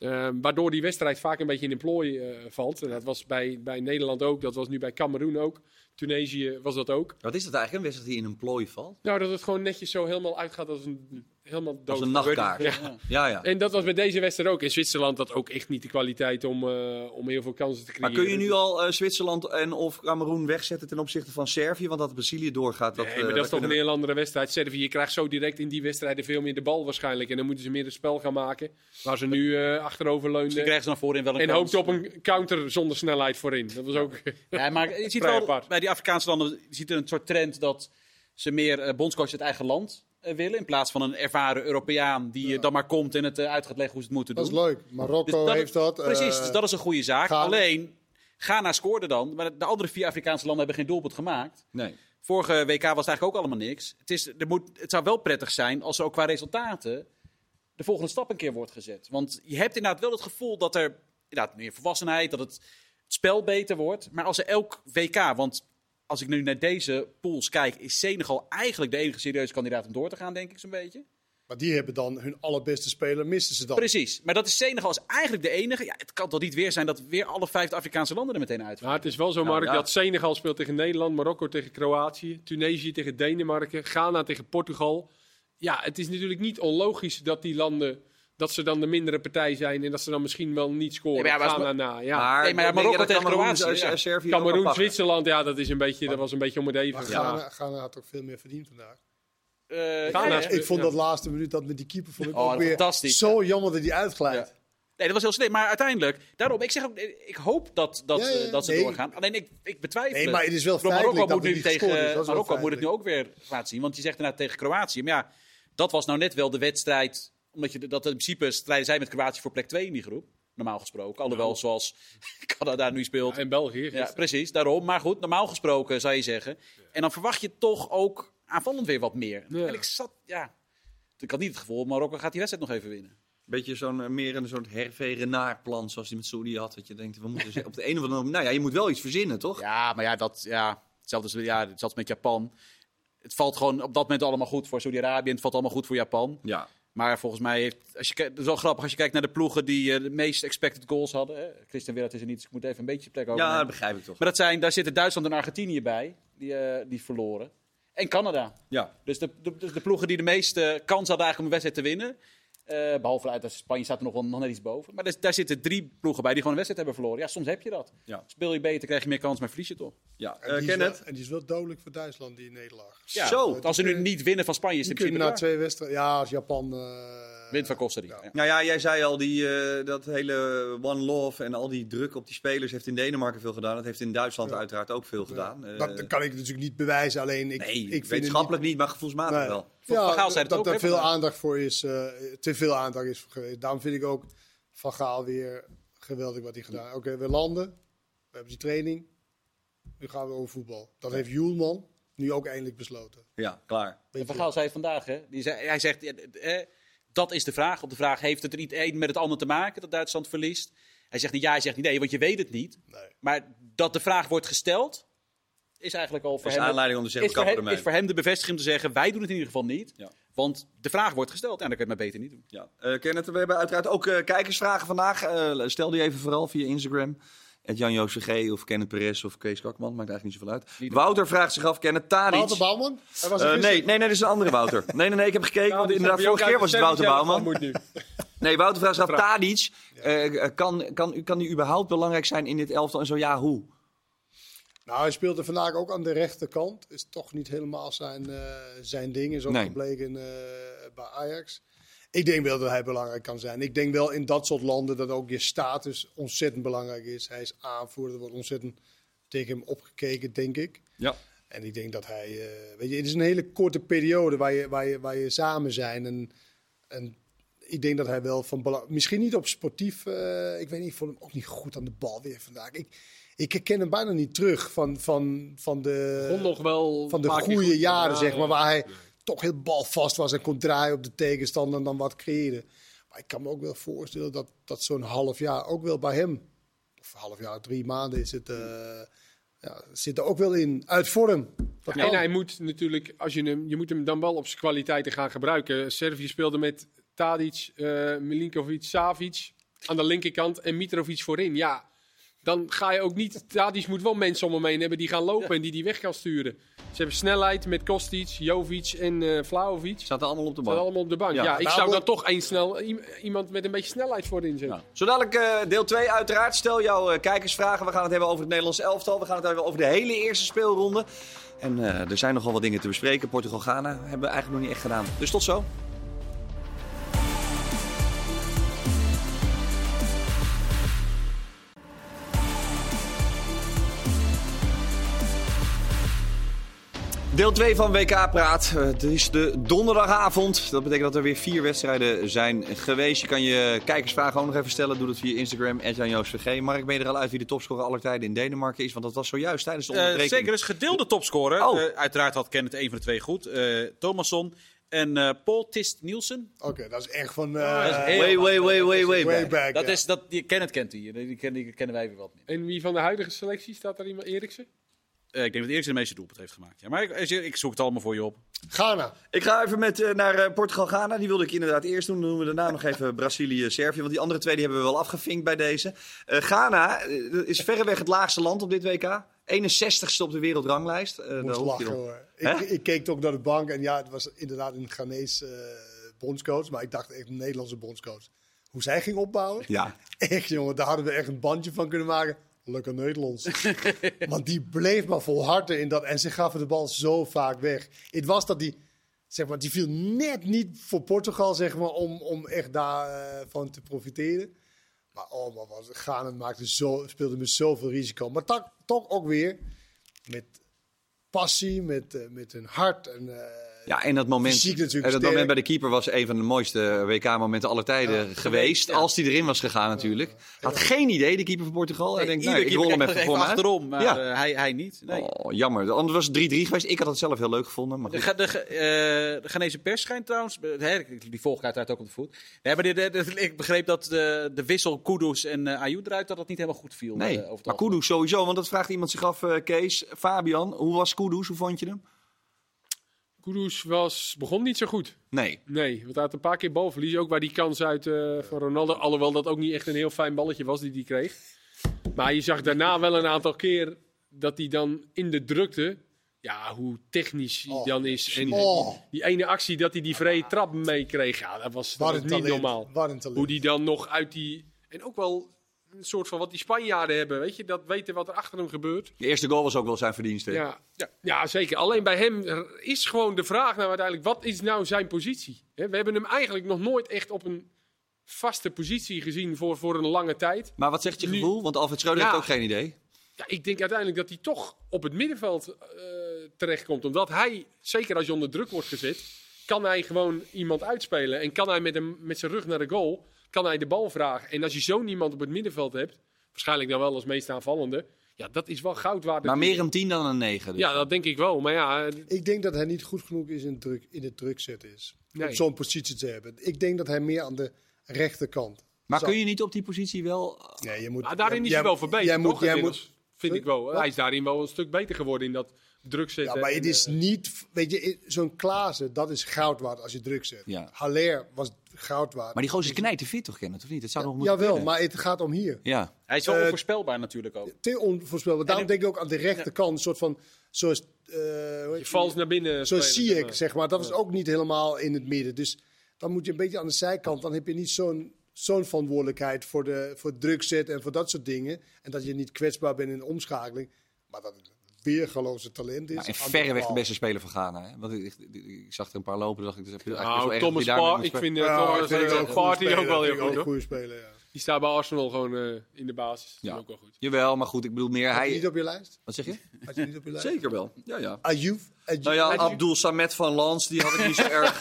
Eh, waardoor die wedstrijd vaak een beetje in een plooi eh, valt. En dat was bij, bij Nederland ook, dat was nu bij Cameroen ook. Tunesië was dat ook. wat is dat eigenlijk? Een wedstrijd die in een plooi valt? Nou, dat het gewoon netjes zo helemaal uitgaat als een helemaal dood. Als een nachtkaart. Ja. Ja, ja. En dat was met deze wedstrijd ook. In Zwitserland had ook echt niet de kwaliteit om, eh, om heel veel kansen te Maar creëren. kun je nu al eh, Zwitserland en of Cameroen wegzetten ten opzichte van Servië? Want dat Brazilië doorgaat. Dat, Nee, eh, maar dat is toch een heel andere wedstrijd. Servië krijgt zo direct in die wedstrijden veel meer de bal waarschijnlijk. En dan moeten ze meer het spel gaan maken. Waar ze nu eh, achterover Misschien leunden. krijgen ze dan voorin wel een En kans. hoopte op een counter zonder snelheid voorin. Dat was ook... Ja, maar je ziet wel apart. bij die Afrikaanse landen je ziet er een soort trend dat ze meer eh bondscoach uit eigen land willen. In plaats van een ervaren Europeaan die eh, dan maar komt en het eh, uit gaat leggen hoe ze het moeten Dat doen. is leuk. Marokko Dus dat- heeft dat. Precies, eh, dus dat is een goede zaak. Ghana. Alleen, Ghana scoorde dan, maar de andere vier Afrikaanse landen hebben geen doelpunt gemaakt. Nee. Vorige WK was het eigenlijk ook allemaal niks. Het, is, er moet, het zou wel prettig zijn als er ook qua resultaten de volgende stap een keer wordt gezet. Want je hebt inderdaad wel het gevoel dat er inderdaad meer volwassenheid, dat het, het spel beter wordt. Maar als er elk WK, want als ik nu naar deze pools kijk, is Senegal eigenlijk de enige serieuze kandidaat om door te gaan, denk ik zo'n beetje. Maar die hebben dan hun allerbeste speler, missen ze dan. Precies, maar dat is Senegal is eigenlijk de enige. Ja, het kan toch niet weer zijn dat weer alle vijf de Afrikaanse landen er meteen uit. Maar het is wel zo, Nou, Mark, ja. dat Senegal speelt tegen Nederland, Marokko tegen Kroatië, Tunesië tegen Denemarken, Ghana tegen Portugal. Ja, het is natuurlijk niet onlogisch dat die landen, dat ze dan de mindere partij zijn en dat ze dan misschien wel niet scoren. Nee, maar ja, maar na, ja. Maar, Nee, maar Marokko tegen Kroatië, eh, ja. Servië Cameroen? Zwitserland, ja, dat, is een beetje, dat was een beetje om het even. Maar Ja. Ghana, Ghana had ook veel meer verdiend vandaag. Eh, Ghana ja, is- ja. Ik vond Ja. dat laatste minuut dat met die keeper vond ik Oh, ook weer fantastisch. zo jammer dat hij uitglijdt. Ja. Nee, dat was heel slim. Maar uiteindelijk, daarom, ik zeg ook, ik hoop dat, dat, Ja, ja, eh, dat ze nee. doorgaan. Alleen ik, ik betwijfel Nee, het. maar het is wel Marokko dat moet nu tegen is Marokko moet het nu ook weer laten zien. Want je zegt inderdaad tegen Kroatië. Maar ja, dat was nou net wel de wedstrijd. Omdat je dat in principe strijden zij met Kroatië voor plek 2 in die groep. Normaal gesproken. Alhoewel zoals Canada nu speelt. En België. Ja, precies, daarom. Maar goed, normaal gesproken zou je zeggen. En dan verwacht je toch ook aanvallend weer wat meer. Ja. En ik zat, ja. Ik had niet het gevoel, Marokko gaat die wedstrijd nog even winnen. Beetje zo'n eh, meer een soort Hervé Renard plan zoals die met Saudi had. Dat je denkt, we moeten ze- op de een of andere manier... Nou ja, je moet wel iets verzinnen, toch? Ja, maar ja, dat, ja, hetzelfde is, ja, hetzelfde met Japan. Het valt gewoon op dat moment allemaal goed voor Saudi-Arabië. en Het valt allemaal goed voor Japan. Ja. Maar volgens mij heeft, als je, het is wel grappig als je kijkt naar de ploegen die eh, de meest expected goals hadden. Hè. Christian Willert is er niet, dus ik moet even een beetje plek over. Ja, dat begrijp ik toch. Maar dat zijn, daar zitten Duitsland en Argentinië bij, die, eh, die verloren. En Canada. Ja. Dus de, de, dus de ploegen die de meeste kans hadden eigenlijk om een wedstrijd te winnen. Eh, behalve uit Spanje staat er nog wel nog net iets boven. Maar daar, daar zitten drie ploegen bij die gewoon een wedstrijd hebben verloren. Ja, soms heb je dat. Ja. Speel je beter, krijg je meer kans, maar verlies je toch. Ja, En eh, die, is Kenneth? wel, en die is wel dodelijk voor Duitsland, die nederlaag. Ja, Zo. Als ze nu niet winnen van Spanje, is het na twee wedstrijden... Ja, als Japan... eh, Wint van Costa Rica. Ja. ja. Nou ja, jij zei al, die, eh, dat hele One Love en al die druk op die spelers heeft in Denemarken veel gedaan. Dat heeft in Duitsland Ja. uiteraard ook veel gedaan. Eh, dat, dat kan ik natuurlijk niet bewijzen, alleen ik, nee, ik vind wetenschappelijk niet, maar gevoelsmatig Nee. wel. Van Gaal Ja, zei dat ook, er veel vandaag. aandacht voor is, eh, te veel aandacht is voor geweest. Daarom vind ik ook Van Gaal weer geweldig wat hij gedaan heeft. Oké, we landen, we hebben die training, nu gaan we over voetbal. Dat heeft Juelman nu ook eindelijk besloten. Ja, klaar. En Van? Gaal zei het vandaag, hè? Die zei, hij zegt, eh, eh, dat is de vraag. Op de vraag, heeft het er niet een met het ander te maken dat Duitsland verliest? Hij zegt niet ja, hij zegt niet nee, want je weet het niet. Nee. Maar dat de vraag wordt gesteld, is eigenlijk al voor Dat is hem... aanleiding om te zeggen, is voor, hem, is voor hem de bevestiging om te zeggen, wij doen het in ieder geval niet. Ja. Want de vraag wordt gesteld en dan kun je het maar beter niet doen. Ja. Eh, Kenneth, we hebben uiteraard ook eh, kijkersvragen vandaag. Eh, stel die even vooral via Instagram. Het Jan G of Kenneth Perez of Kees Kakman. Maakt eigenlijk niet zoveel uit. Niet Wouter vraagt zich af, Kenneth Tadic. Wouter Bouwman? Hij was gisteren. nee, nee, nee, dat is een andere Wouter. Nee, nee, nee, ik heb gekeken, want inderdaad, vorige keer was het Wouter Bouwman. Moet nu. Nee, Wouter vraagt zich af, Tadic, eh, kan, kan, kan die überhaupt belangrijk zijn in dit elftal? En zo ja, hoe? Nou, hij speelde vandaag ook aan de rechterkant. Is toch niet helemaal zijn, eh, zijn ding. Is ook Nee. gebleken eh, bij Ajax. Ik denk wel dat hij belangrijk kan zijn. Ik denk wel in dat soort landen dat ook je status ontzettend belangrijk is. Hij is aanvoerder, er wordt ontzettend tegen hem opgekeken, denk ik. Ja. En ik denk dat hij, eh, weet je, het is een hele korte periode waar je, waar je, waar je samen zijn. En, en ik denk dat hij wel van belang, misschien niet op sportief, ik weet niet, ik vond hem ook niet goed aan de bal weer vandaag. Ik, ik herken hem bijna niet terug van, van, van de, nog wel van de goede goed. jaren, Ja, zeg maar, waar hij toch heel balvast was en kon draaien op de tegenstander en dan wat creëren. Maar ik kan me ook wel voorstellen dat, dat zo'n half jaar ook wel bij hem, of half jaar, drie maanden is het, eh, ja, zit er ook wel in, uit vorm. Dat Ja, kan. en hij moet natuurlijk, als je hem, je moet hem dan wel op zijn kwaliteiten gaan gebruiken. Servië speelde met Tadic, eh Milinkovic, Savic aan de linkerkant en Mitrovic voorin. Ja, dan ga je ook niet. Tadic moet wel mensen om hem heen hebben die gaan lopen en die die weg gaan sturen. Ze hebben snelheid met Kostic, Jovic en eh Vlaovic. Ze Zaten allemaal op de staan bank. allemaal op de bank. Ja. Ja, ik zou dan toch één snel iemand met een beetje snelheid voorin zetten. Ja. Zo dadelijk eh, deel 2 uiteraard. Stel jouw eh, kijkersvragen. We gaan het hebben over het Nederlands elftal. We gaan het hebben over de hele eerste speelronde. En eh, er zijn nogal wat dingen te bespreken. Portugal-Ghana hebben we eigenlijk nog niet echt gedaan. Dus tot zo. Deel 2 van WK Praat. Eh, Het is de donderdagavond. Dat betekent dat er weer vier wedstrijden zijn geweest. Je kan je kijkersvragen ook nog even stellen. Doe dat via Instagram, @jan-joos_vg. Mark, ben je er al uit wie de topscorer aller tijden in Denemarken is? Want dat was zojuist tijdens de Eh, onderbreking. zeker, is gedeelde topscorer. Oh. Eh, uiteraard had Kenneth een van de twee goed. Eh Thomasson en eh, Paul Tist Nielsen. Oké, dat is echt van dat is eh heel- Way, way, way, way, way way back. back. Dat ja. is, dat, die, Kenneth kent die. Die, ken- die kennen wij weer wat meer. En wie van de huidige selectie staat er iemand? Eriksen? Eh, ik denk dat Eriksen de meeste doelpunt heeft gemaakt. Ja, maar ik, ik zoek het allemaal voor je op. Ghana. Ik ga even met, eh, naar eh, Portugal-Ghana. Die wilde ik inderdaad eerst doen. Dan doen we daarna nog even Brazilië-Servië. Want die andere twee die hebben we wel afgevinkt bij deze. Eh, Ghana eh, is verreweg het laagste land op dit WK. 61ste op de wereldranglijst. Eh, hoef je lachen hoor. Ik, ik keek ook naar de bank en ja, het was inderdaad een Ghanese eh, bondscoach. Maar ik dacht echt een Nederlandse bondscoach. Hoe zij ging opbouwen. Ja, Echt jongen, daar hadden we echt een bandje van kunnen maken. Lekker Nederlands. Want die bleef maar volharden in dat. En ze gaven de bal zo vaak weg. Het was dat die, zeg maar, die viel net niet voor Portugal, zeg maar, om, om echt daarvan van te profiteren. Maar oh, maar was, Ghana maakte zo, speelde met zoveel risico. Maar toch, toch ook weer met passie, met, eh, met een hart. En, eh, ja en dat moment, Fysiek natuurlijk en dat moment bij de keeper was een van de mooiste WK-momenten aller tijden Ja, geweest. ja. Als die erin was gegaan natuurlijk. Had geen idee, de keeper van Portugal. Hij denkt, Iedere nou, ik rol hem even achterom, maar Ja. eh, hij, hij niet. Nee. Oh, jammer. Anders was het 3-3 geweest. Ik had het zelf heel leuk gevonden. Maar De, goed. De, eh, de Ghanese pers schijnt trouwens, eh, hè, die volg ik uiteraard ook op de voet. Nee, maar de, de- de- ik begreep dat de, de wissel Kudus en uh, Ayoud eruit, dat dat niet helemaal goed viel. Nee, eh, maar algemeen. Kudus sowieso. Want dat vraagt iemand zich af, eh, Kees. Fabian, hoe was Kudus? Hoe vond je hem? Kudus was, begon niet zo goed. Nee. Nee, want hij had een paar keer balverlies. Ook waar die kans uit eh, van Ronaldo. Alhoewel dat ook niet echt een heel fijn balletje was die hij kreeg. Maar je zag daarna wel een aantal keer dat hij dan in de drukte... Ja, hoe technisch hij Oh. dan is. En Oh. die ene actie dat hij die vrije trap meekreeg, ja, dat was, dat was niet talent. normaal. Wat een talent. Hoe die dan nog uit die... En ook wel een soort van wat die Spanjaarden hebben, weet je? Dat weten wat er achter hem gebeurt. De eerste goal was ook wel zijn verdienste. Ja, ja. ja, zeker. Alleen bij hem is gewoon de vraag nou uiteindelijk, wat is nou zijn positie? We hebben hem eigenlijk nog nooit echt op een vaste positie gezien voor, voor een lange tijd. Maar wat zegt je Nu- gevoel? Want Alfred Schreuder Ja. heeft ook geen idee. Ja, ik denk uiteindelijk dat hij toch op het middenveld eh, terechtkomt. Omdat hij, zeker als je onder druk wordt gezet, kan hij gewoon iemand uitspelen. En kan hij met, hem, met zijn rug naar de goal, kan hij de bal vragen. En als je zo'n iemand op het middenveld hebt, waarschijnlijk dan wel als meest aanvallende, ja, dat is wel goud waard. Maar meer een 10 dan een 9. Dus. Ja, dat denk ik wel. Maar ja, eh, Ik denk dat hij niet goed genoeg is in, druk, in het druk zetten is. Nee. Om zo'n positie te hebben. Ik denk dat hij meer aan de rechterkant. Maar Zo. kun je niet op die positie wel... Nee, je moet, maar daarin is hij wel verbeterd. Jij moet, jij moet, vind ik wel. Wat? Hij is daarin wel een stuk beter geworden in dat druk zetten. ja, maar het en, is eh, niet... Weet je, zo'n Klaassen, dat is goud waard als je druk zet. Ja. Haller was goud waard. Maar die gozer is knijten fit toch, Kenneth? Of niet? Het zou nog moeten Jawel, kunnen. maar het gaat om hier. Ja. Hij is wel Eh, onvoorspelbaar natuurlijk ook. Te onvoorspelbaar. Daarom denk ik ook aan de rechterkant. Een soort van... Zoals, eh, hoe heet je vals naar binnen. Zo zie ik, zeg maar. Dat is ook niet helemaal in het midden. Dus dan moet je een beetje aan de zijkant. Dan heb je niet zo'n zo'n verantwoordelijkheid voor, de, voor het druk zetten en voor dat soort dingen. En dat je niet kwetsbaar bent in de omschakeling. Maar dat het weergeloze talent is. Maar en verreweg de beste speler van Ghana. Hè? Want ik, ik, ik zag er een paar lopen. Dacht ik, dus je Nou, Thomas dat hij Par, daarmee ik vind uh, Ja, Thomas ik vind het uh, ook wel heel goed. een goede speler, ja. Die staat bij Arsenal gewoon eh, in de basis. Dat is Ja. ook wel goed. Jawel, maar goed, ik bedoel meer Had je hij... niet op je lijst? Wat zeg je? Had je niet op je lijst? Zeker wel. Ja, ja. Ayoub- Nou ja, Abdul Samet van Lans, die had ik niet zo erg.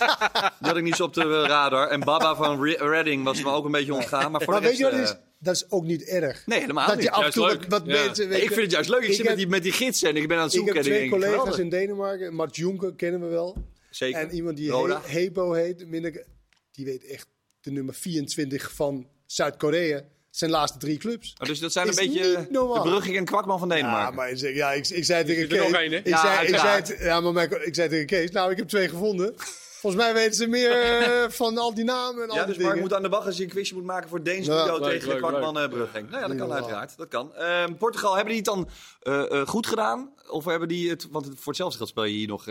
Die had ik niet zo op de radar. En Baba van Re- Redding was me ook een beetje ontgaan. Maar voor Maar de weet je wat het is? Dat is ook niet erg. Nee, helemaal dat niet. je af en toe leuk. wat, wat Ja. mensen... Nee, ik vind het juist leuk. Ik, Ik zit met heb- die, met die gidsen en ik ben aan het Ik zoeken. heb en twee ik collega's in Denemarken. Mart Jonker kennen we wel. Zeker. En iemand die Roda. He- Hebo heet, minder, die weet echt de nummer 24 van Zuid-Korea. Zijn laatste drie clubs. Oh, dus dat zijn een beetje de Brugging en Kwakman van Ja, Denemarken. maar ik, zeg, ja, ik, ik zei tegen er nog Kees. één, hè? ik, Ja, zei, ik, zei, ja, maar mijn- ik zei tegen Kees, nou, ik heb twee gevonden. Volgens mij weten ze meer eh, van al die namen en al Ja, die dus dingen. Mark moet aan de bak als hij een quizje moet maken voor Deens Ja, leuk, tegen leuk, Kwakman leuk. eh Brugging. Nou ja, dat kan Ja. uiteraard. Dat kan. Ehm, Portugal, hebben die het dan eh, eh, goed gedaan? Of hebben die het, want voor hetzelfde geld speel je hier nog,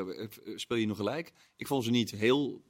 speel je nog gelijk. Ik vond ze niet heel,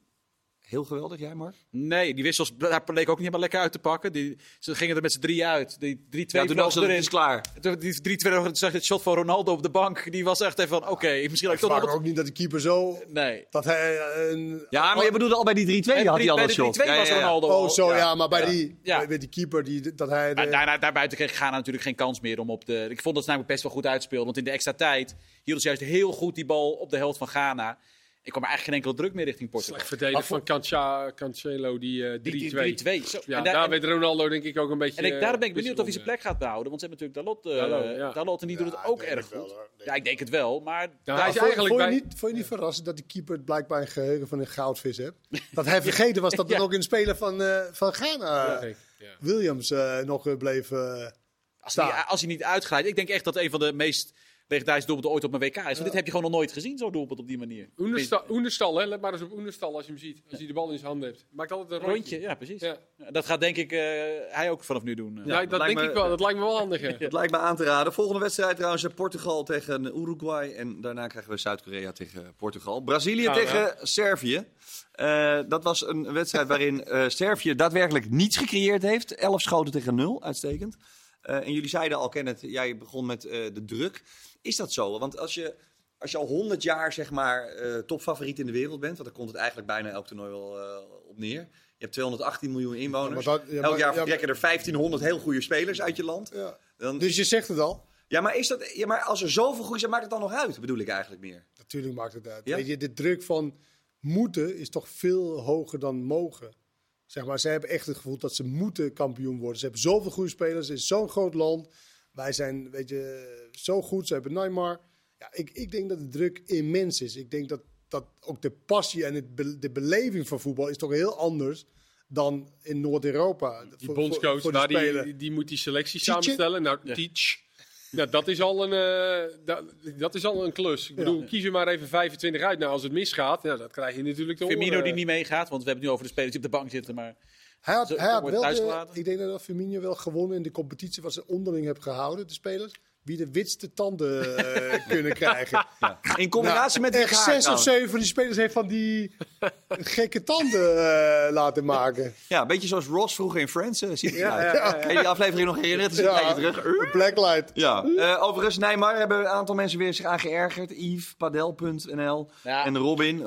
heel geweldig, jij Mark? Nee, die wissels daar leek ook niet helemaal lekker uit te pakken. Die, ze gingen er met z'n drie uit. Die 3-2 Ja, toen dacht ze, vloog het erin. is klaar. Toen Die 3-2 nog, zag het shot van Ronaldo op de bank. Die was echt even van, oké, misschien had ik toch nog ook niet dat de keeper zo... Nee. Dat hij eh, een... Ja, maar je bedoelde al bij die 3-2 Bij de had hij al bij dat de 3-2 shot. Ja, was ja, ja. Ronaldo Oh, zo ja, Ja. maar bij Ja. die, Ja. bij die keeper, die, dat hij... De, daarna, daarbuiten kreeg Ghana natuurlijk geen kans meer om op de... Ik vond dat ze namelijk best wel goed uitspeelden. Want in de extra tijd hielden ze juist heel goed die bal op de helft van Ghana. Ik kwam er eigenlijk geen enkele druk meer richting Portugal. Slecht verdedigd van Cancha, Cancelo, die eh, 3-2. Die- die 3-2. Zo. Ja, En daar, daar- weet Ronaldo denk ik ook een beetje... En ik, daarom ben ik eh, benieuwd of hij zijn plek gaat behouden. Want ze hebben natuurlijk Dalot, uh, Dalot, ja. Dalot en die doet Ja, het ook erg wel, goed. Ja, ik denk het wel. Maar Ja, daar hij is is Vond- eigenlijk vond, je bij- niet, vond je niet verrassend dat die keeper blijkbaar een geheugen van een goudvis heeft? Dat hij vergeten was dat er ook een speler van, eh, van Ghana, eh. Williams, eh, nog eh, bleef eh, als hij, staan. als hij niet uitglijdt. Ik denk echt dat een van de meest legendarische doelpunten ooit op mijn WK is. Want dit heb je gewoon nog nooit gezien, zo'n doelpunt op die manier. Oenerstal, Oenerstal, hè? let maar eens op Oenerstal als je hem ziet. Als hij de bal in zijn handen heeft. Maakt altijd een rondje. Rondje, ja, precies. Ja. Dat gaat denk ik eh, hij ook vanaf nu doen. eh. Ja, dat denk me- ik wel. Dat lijkt me wel handig. Het lijkt me aan te raden. Volgende wedstrijd trouwens eh, Portugal tegen Uruguay. En daarna krijgen we Zuid-Korea tegen Portugal. Brazilië tegen Servië. Eh, dat was een wedstrijd waarin eh, Servië daadwerkelijk niets gecreëerd heeft. 11 schoten tegen 0, uitstekend. Eh, en jullie zeiden al, Kenneth, jij begon met eh, de druk. Is dat zo? Want als je, als je al 100 jaar zeg maar, eh, topfavoriet in de wereld bent, want daar komt het eigenlijk bijna elk toernooi wel eh, op neer. Je hebt 218 miljoen inwoners. maar dat- ja, elk jaar ja, vertrekken er 1500 heel goede spelers uit je land. Ja. Dan, Dus je zegt het al. ja, maar, is dat, ja, maar als er zoveel goed zijn, maakt het dan nog uit, bedoel ik eigenlijk meer. Natuurlijk maakt het uit. Ja? Weet je, de druk van moeten is toch veel hoger dan mogen. Zeg maar, ze hebben echt het gevoel dat ze moeten kampioen worden. Ze hebben zoveel goede spelers in zo'n groot land. Wij zijn, weet je, zo goed. Ze hebben Neymar. Ja, ik, ik denk dat de druk immens is. Ik denk dat, dat ook de passie en het be- de beleving van voetbal is toch heel anders dan in Noord-Europa. Die Voor- bondscoach, voor- voor de daar die, die, die moet die selectie samenstellen. Nou, Teach. Nou, dat is al een, eh, dat, dat is al een klus. Ik bedoel, kies er maar even 25 uit. Nou, als het misgaat, ja, dat krijg je natuurlijk te Firmino horen. die niet meegaat, want we hebben het nu over de spelers die op de bank zitten. Maar Hij had, Zo- hij had wel de, ik denk dat Firmino wel gewonnen in de competitie wat ze onderling hebben gehouden, de spelers. Wie de witste tanden eh, kunnen krijgen. Ja. In combinatie met die Echt haar zes of zeven van die spelers heeft van die gekke tanden eh, laten maken. Ja, een beetje zoals Ross vroeger in Friends. ziet het Ja, eruit. ja, die aflevering nog herinneren? Het is terug. de blacklight. Ja, eh, overigens, Neymar hebben een aantal mensen weer zich aan geërgerd. Yves, padel.nl Ja. en Robin. eh,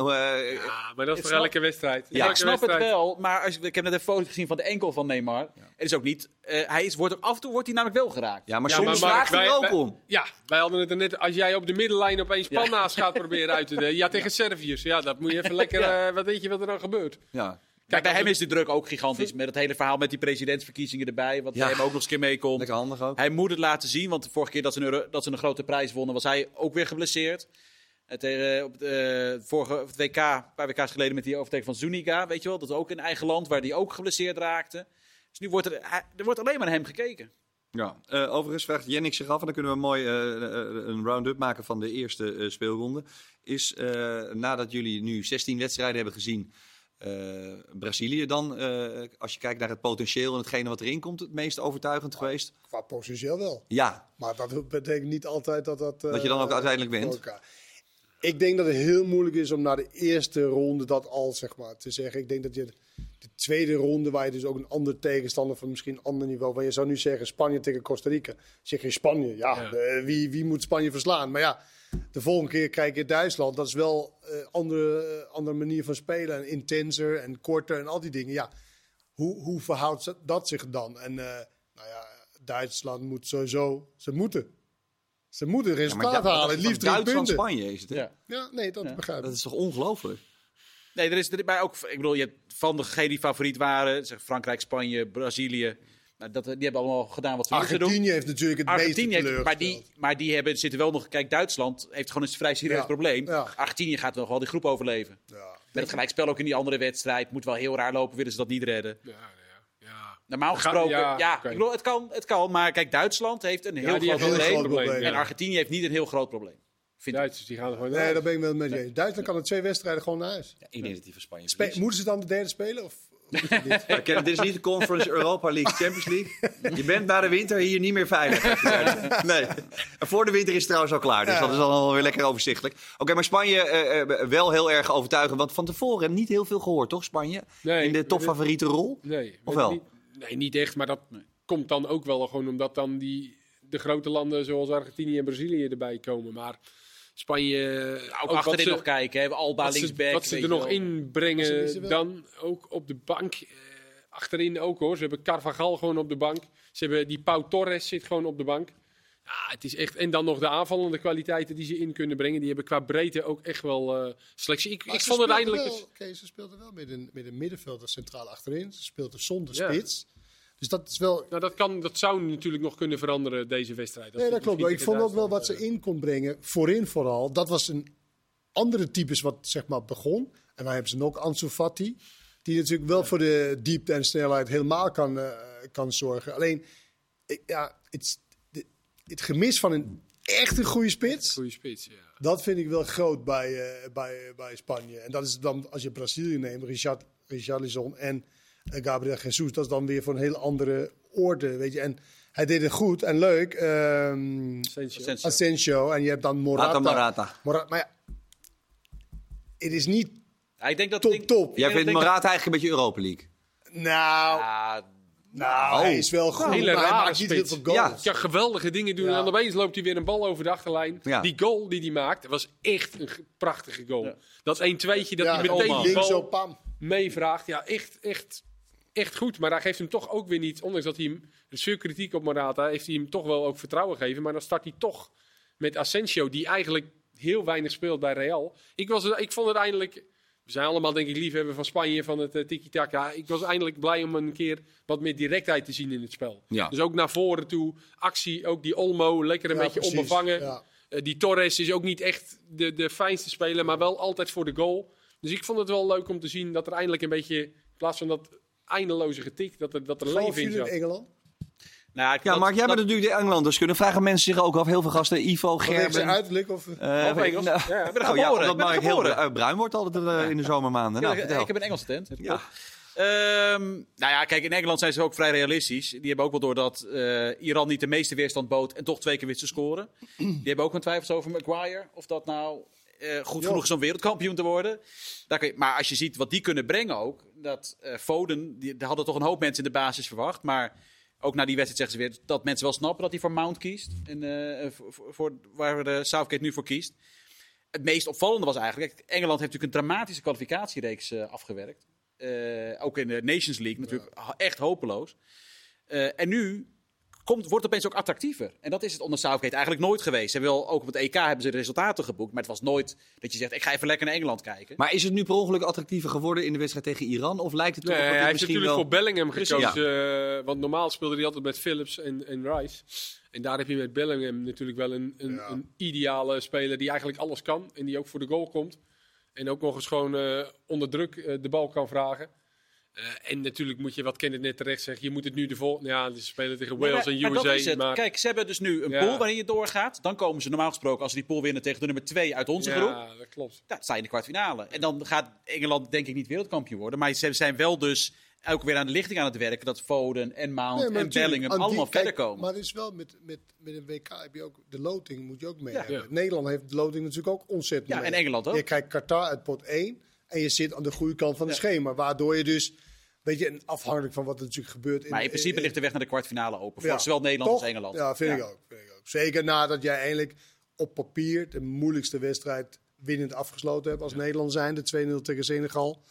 Ja, maar dat is voor snap- elke wedstrijd. Ja, ik snap het wel, maar als, ik heb net een foto gezien van de enkel van Neymar. Het is ook niet. eh, hij is, wordt ook, af en toe wordt hij namelijk wel geraakt. ja, maar Ja, soms maar Mark, hij wij-. Ja, wij hadden het er net. Als jij op de middenlijn opeens panna's gaat proberen uit te delen. Ja, tegen Serviërs. Ja, dat moet je even lekker. eh, wat weet je wat er dan gebeurt? Ja. Kijk, bij hem is de druk ook gigantisch. Met het hele verhaal met die presidentsverkiezingen erbij. Wat Ja. bij hem ook nog eens een keer meekomt. Lekker handig ook. Hij moet het laten zien, want de vorige keer dat ze een, euro- dat ze een grote prijs wonnen, was hij ook weer geblesseerd. Het, eh, op het, eh, vorige op het WK, een paar WK's geleden met die overteken van Zuniga, weet je wel. Dat is ook in eigen land, waar hij ook geblesseerd raakte. Dus nu wordt er, hij- er wordt alleen maar naar hem gekeken. Ja. Eh, overigens vraagt Jennik zich af, en dan kunnen we mooi eh, eh, een round-up maken van de eerste speelronde. Is nadat jullie nu 16 wedstrijden hebben gezien, Brazilië dan, als je kijkt naar het potentieel en hetgene wat erin komt, het meest overtuigend geweest? Qua potentieel wel. Ja, Maar dat betekent niet altijd dat dat... Dat je dan ook uiteindelijk elkaar- Ik denk dat het heel moeilijk is om na de eerste ronde dat al zeg maar, te zeggen. Ik denk dat je de tweede ronde, waar je dus ook een ander tegenstander van misschien een ander niveau. Want je zou nu zeggen Spanje tegen Costa Rica. Zeg je Spanje, ja, Ja. eh, wie, wie moet Spanje verslaan? Maar ja, de volgende keer kijk je Duitsland. Dat is wel een andere, eh, andere manier van spelen. En intenser en korter en al die dingen. Ja, hoe, hoe verhoudt dat zich dan? En eh, nou ja, Duitsland moet sowieso, ze moeten. Ze moeten Ja, resultaat dat- halen. Het is liefst van drie punten. Duitsland-Spanje is het, hè? Ja. Ja, nee, dat Ja. begrijp ik. Dat is toch ongelooflijk? Nee, er is er bij ook. Ik bedoel, je hebt van degenen die favoriet waren, zeg Frankrijk, Spanje, Brazilië. Nou, dat, die hebben allemaal gedaan wat ze moesten doen. Argentinië heeft natuurlijk het meeste Argentinië heeft, maar, die, maar die hebben, zitten wel nog. Kijk, Duitsland heeft gewoon een vrij serieus Ja. probleem. Ja. Argentinië gaat nog wel die groep overleven. Ja. Met het gelijkspel ook in die andere wedstrijd. Moet wel heel raar lopen, willen ze dat niet redden. Ja, ja, ja. Normaal Gaat- gesproken, ja, ik bedoel, het kan, het kan. Maar kijk, Duitsland heeft een heel Ja, die groot heeft een heel probleem. groot probleem. En. Argentinië heeft niet een heel groot probleem. Vind. Duitsers die gaan er gewoon Nee, daar ben ik wel met je eens. Duitsland kan er twee wedstrijden gewoon naar huis. Ik denk dat die van Spanje Spe- verliezen. moeten ze dan de derde spelen? Of? Ja, dit is niet de Conference Europa League, Champions League. Je bent na de winter hier niet meer veilig. Nee. En voor de winter is het trouwens al klaar, dus dat is dan wel weer lekker overzichtelijk. Oké, maar Spanje eh, eh, wel heel erg overtuigend, want van tevoren niet heel veel gehoord, toch Spanje? Nee, In de topfavoriete rol? Nee. Of maar wel? Niet, nee, niet echt. Maar dat komt dan ook wel gewoon omdat dan die, de grote landen zoals Argentinië en Brazilië erbij komen. Maar Spanje... Ook, wat achterin ze- nog kijken. Hè. Alba wat ze, linksback. wat ze er nog in brengen dan ook op de bank. eh, achterin ook hoor. Ze hebben Carvajal gewoon op de bank. Ze hebben die Pau Torres zit gewoon op de bank. Ja, het is echt. En dan nog de aanvallende kwaliteiten die ze in kunnen brengen. Die hebben qua breedte ook echt wel eh, selectie. Ik, ik ze vond het speelden eindelijk. Wel, eens- oké, ze speelden wel met een, met een middenvelder centraal achterin. Ze speelden zonder Ja. spits. Dus dat is wel... Nou, dat, kan, dat zou natuurlijk nog kunnen veranderen deze wedstrijd. Nee, dat klopt. Ik vond ook wel wat ze in kon brengen, voorin vooral. Dat was een andere types wat zeg maar begon. En dan hebben ze nog Ansu Fati. Die natuurlijk wel voor de diepte en snelheid helemaal kan, eh, kan zorgen. Alleen, ja, het, het gemis van een echt een goede spits. Goede spits, ja. Dat vind ik wel groot bij, eh, bij, bij Spanje. En dat is dan, als je Brazilië neemt, Richard, Richarlison en Gabriel Jesus, dat is dan weer voor een hele andere orde, weet je. En hij deed het goed en leuk, ehm Asensio. En je hebt dan Morata. Rata Morata. Mora- maar ja, het is niet Ja, ik denk dat top, ik- top. Jij vindt Morata eigenlijk een beetje Europa League? Nou, Ah, nou hij is wel goed, hele maar hij rare maakt niet heel veel goals. Ja, geweldige dingen doen. Ja. En dan opeens loopt hij weer een bal over de achterlijn. Ja. Die goal die hij maakt, was echt een ge- prachtige goal. Ja. Dat 1-2'tje, dat Ja, hij meteen die bal zo, pam. meevraagt. Ja, echt, echt, echt goed. Maar hij geeft hem toch ook weer niet, ondanks dat hij hem, veel kritiek op Morata, heeft hij hem toch wel ook vertrouwen gegeven. Maar dan start hij toch met Asensio, die eigenlijk heel weinig speelt bij Real. Ik, was, ik vond het eindelijk, we zijn allemaal denk ik liefhebber van Spanje, van het eh, tiki-taka. Ik was eindelijk blij om een keer wat meer directheid te zien in het spel. Ja. Dus ook naar voren toe, actie, ook die Olmo, lekker een Ja, beetje precies. onbevangen. Ja. Eh, die Torres is ook niet echt de, de fijnste speler, maar wel altijd voor de goal. Dus ik vond het wel leuk om te zien dat er eindelijk een beetje, in plaats van dat eindeloze getik, dat er, dat er leven in zat. Engeland? nou, ik- Ja, dat- Mark, jij dat- bent natuurlijk de Englanders. Kunnen vragen mensen zich ook af. Heel veel gasten. Ivo, Vanwege zijn Gerben. uiterlijk? Of, eh, Half Engels. nou, Ja, ik ben ja, geboren. omdat ik ben er Mark heel bru- bruin wordt altijd eh, in de zomermaanden. Ja, Nou, ik, heb een Engelse tent. Ja. Ehm, nou ja, kijk, in Engeland zijn ze ook vrij realistisch. Die hebben ook wel door dat eh, Iran niet de meeste weerstand bood en toch twee keer wist te scoren. Die hebben ook een twijfels over Maguire. Of dat nou eh, goed genoeg is om wereldkampioen te worden. Daar kun je- maar als je ziet wat die kunnen brengen ook. Dat eh, Foden, die, hadden toch een hoop mensen in de basis verwacht. Maar ook na die wedstrijd zeggen ze weer dat mensen wel snappen dat hij voor Mount kiest. En, eh, voor, waar de Southgate nu voor kiest. Het meest opvallende was eigenlijk, Engeland heeft natuurlijk een dramatische kwalificatiereeks afgewerkt. Ook in de Nations League natuurlijk echt hopeloos. En nu komt, wordt het opeens ook attractiever. En dat is het onder Southgate eigenlijk nooit geweest. Ze hebben wel, ook op het EK hebben ze de resultaten geboekt. Maar het was nooit dat je zegt, ik ga even lekker naar Engeland kijken. Maar is het nu per ongeluk attractiever geworden in de wedstrijd tegen Iran? Of lijkt het toch Nee, dat hij dit heeft misschien natuurlijk wel... voor Bellingham gekozen. eh, want normaal speelde hij altijd met Phillips en, en Rice. En daar heb je met Bellingham natuurlijk wel een, een, Ja. een ideale speler die eigenlijk alles kan. En die ook voor de goal komt. En ook nog eens gewoon eh, onder druk eh, de bal kan vragen. Eh, en natuurlijk moet je, wat Kenneth net terecht zegt, je moet het nu de vol... Ja, ze spelen tegen Nee, Wales maar- en maar dat is USA. Maar, Kijk, ze hebben dus nu een Ja. pool waarin je doorgaat. Dan komen ze normaal gesproken, als ze die pool winnen tegen de nummer 2 uit onze groep. ja, dat klopt. Dan sta je in de kwartfinale. En dan gaat Engeland denk ik niet wereldkampioen worden. Maar ze zijn wel dus ook weer aan de lichting aan het werken. Dat Foden en Mount Nee, en Bellingham die- allemaal kijk, verder komen. Maar het is wel met, met, met een WK heb je ook de loting moet je ook mee Ja. hebben. Ja. Nederland heeft de loting natuurlijk ook ontzettend. Ja, mee. en Engeland ook. Je krijgt Qatar uit pot 1 en je zit aan de goede kant van het Ja. schema, waardoor je dus weet je, en afhankelijk van wat er natuurlijk gebeurt. maar in principe ligt de weg naar de kwartfinale open. Voor Ja. zowel Nederland Toch? als Engeland. Ja, vind, Ik ook, vind ik ook. Zeker nadat jij eindelijk op papier de moeilijkste wedstrijd winnend afgesloten hebt als Nederland zijn, de 2-0 tegen Senegal.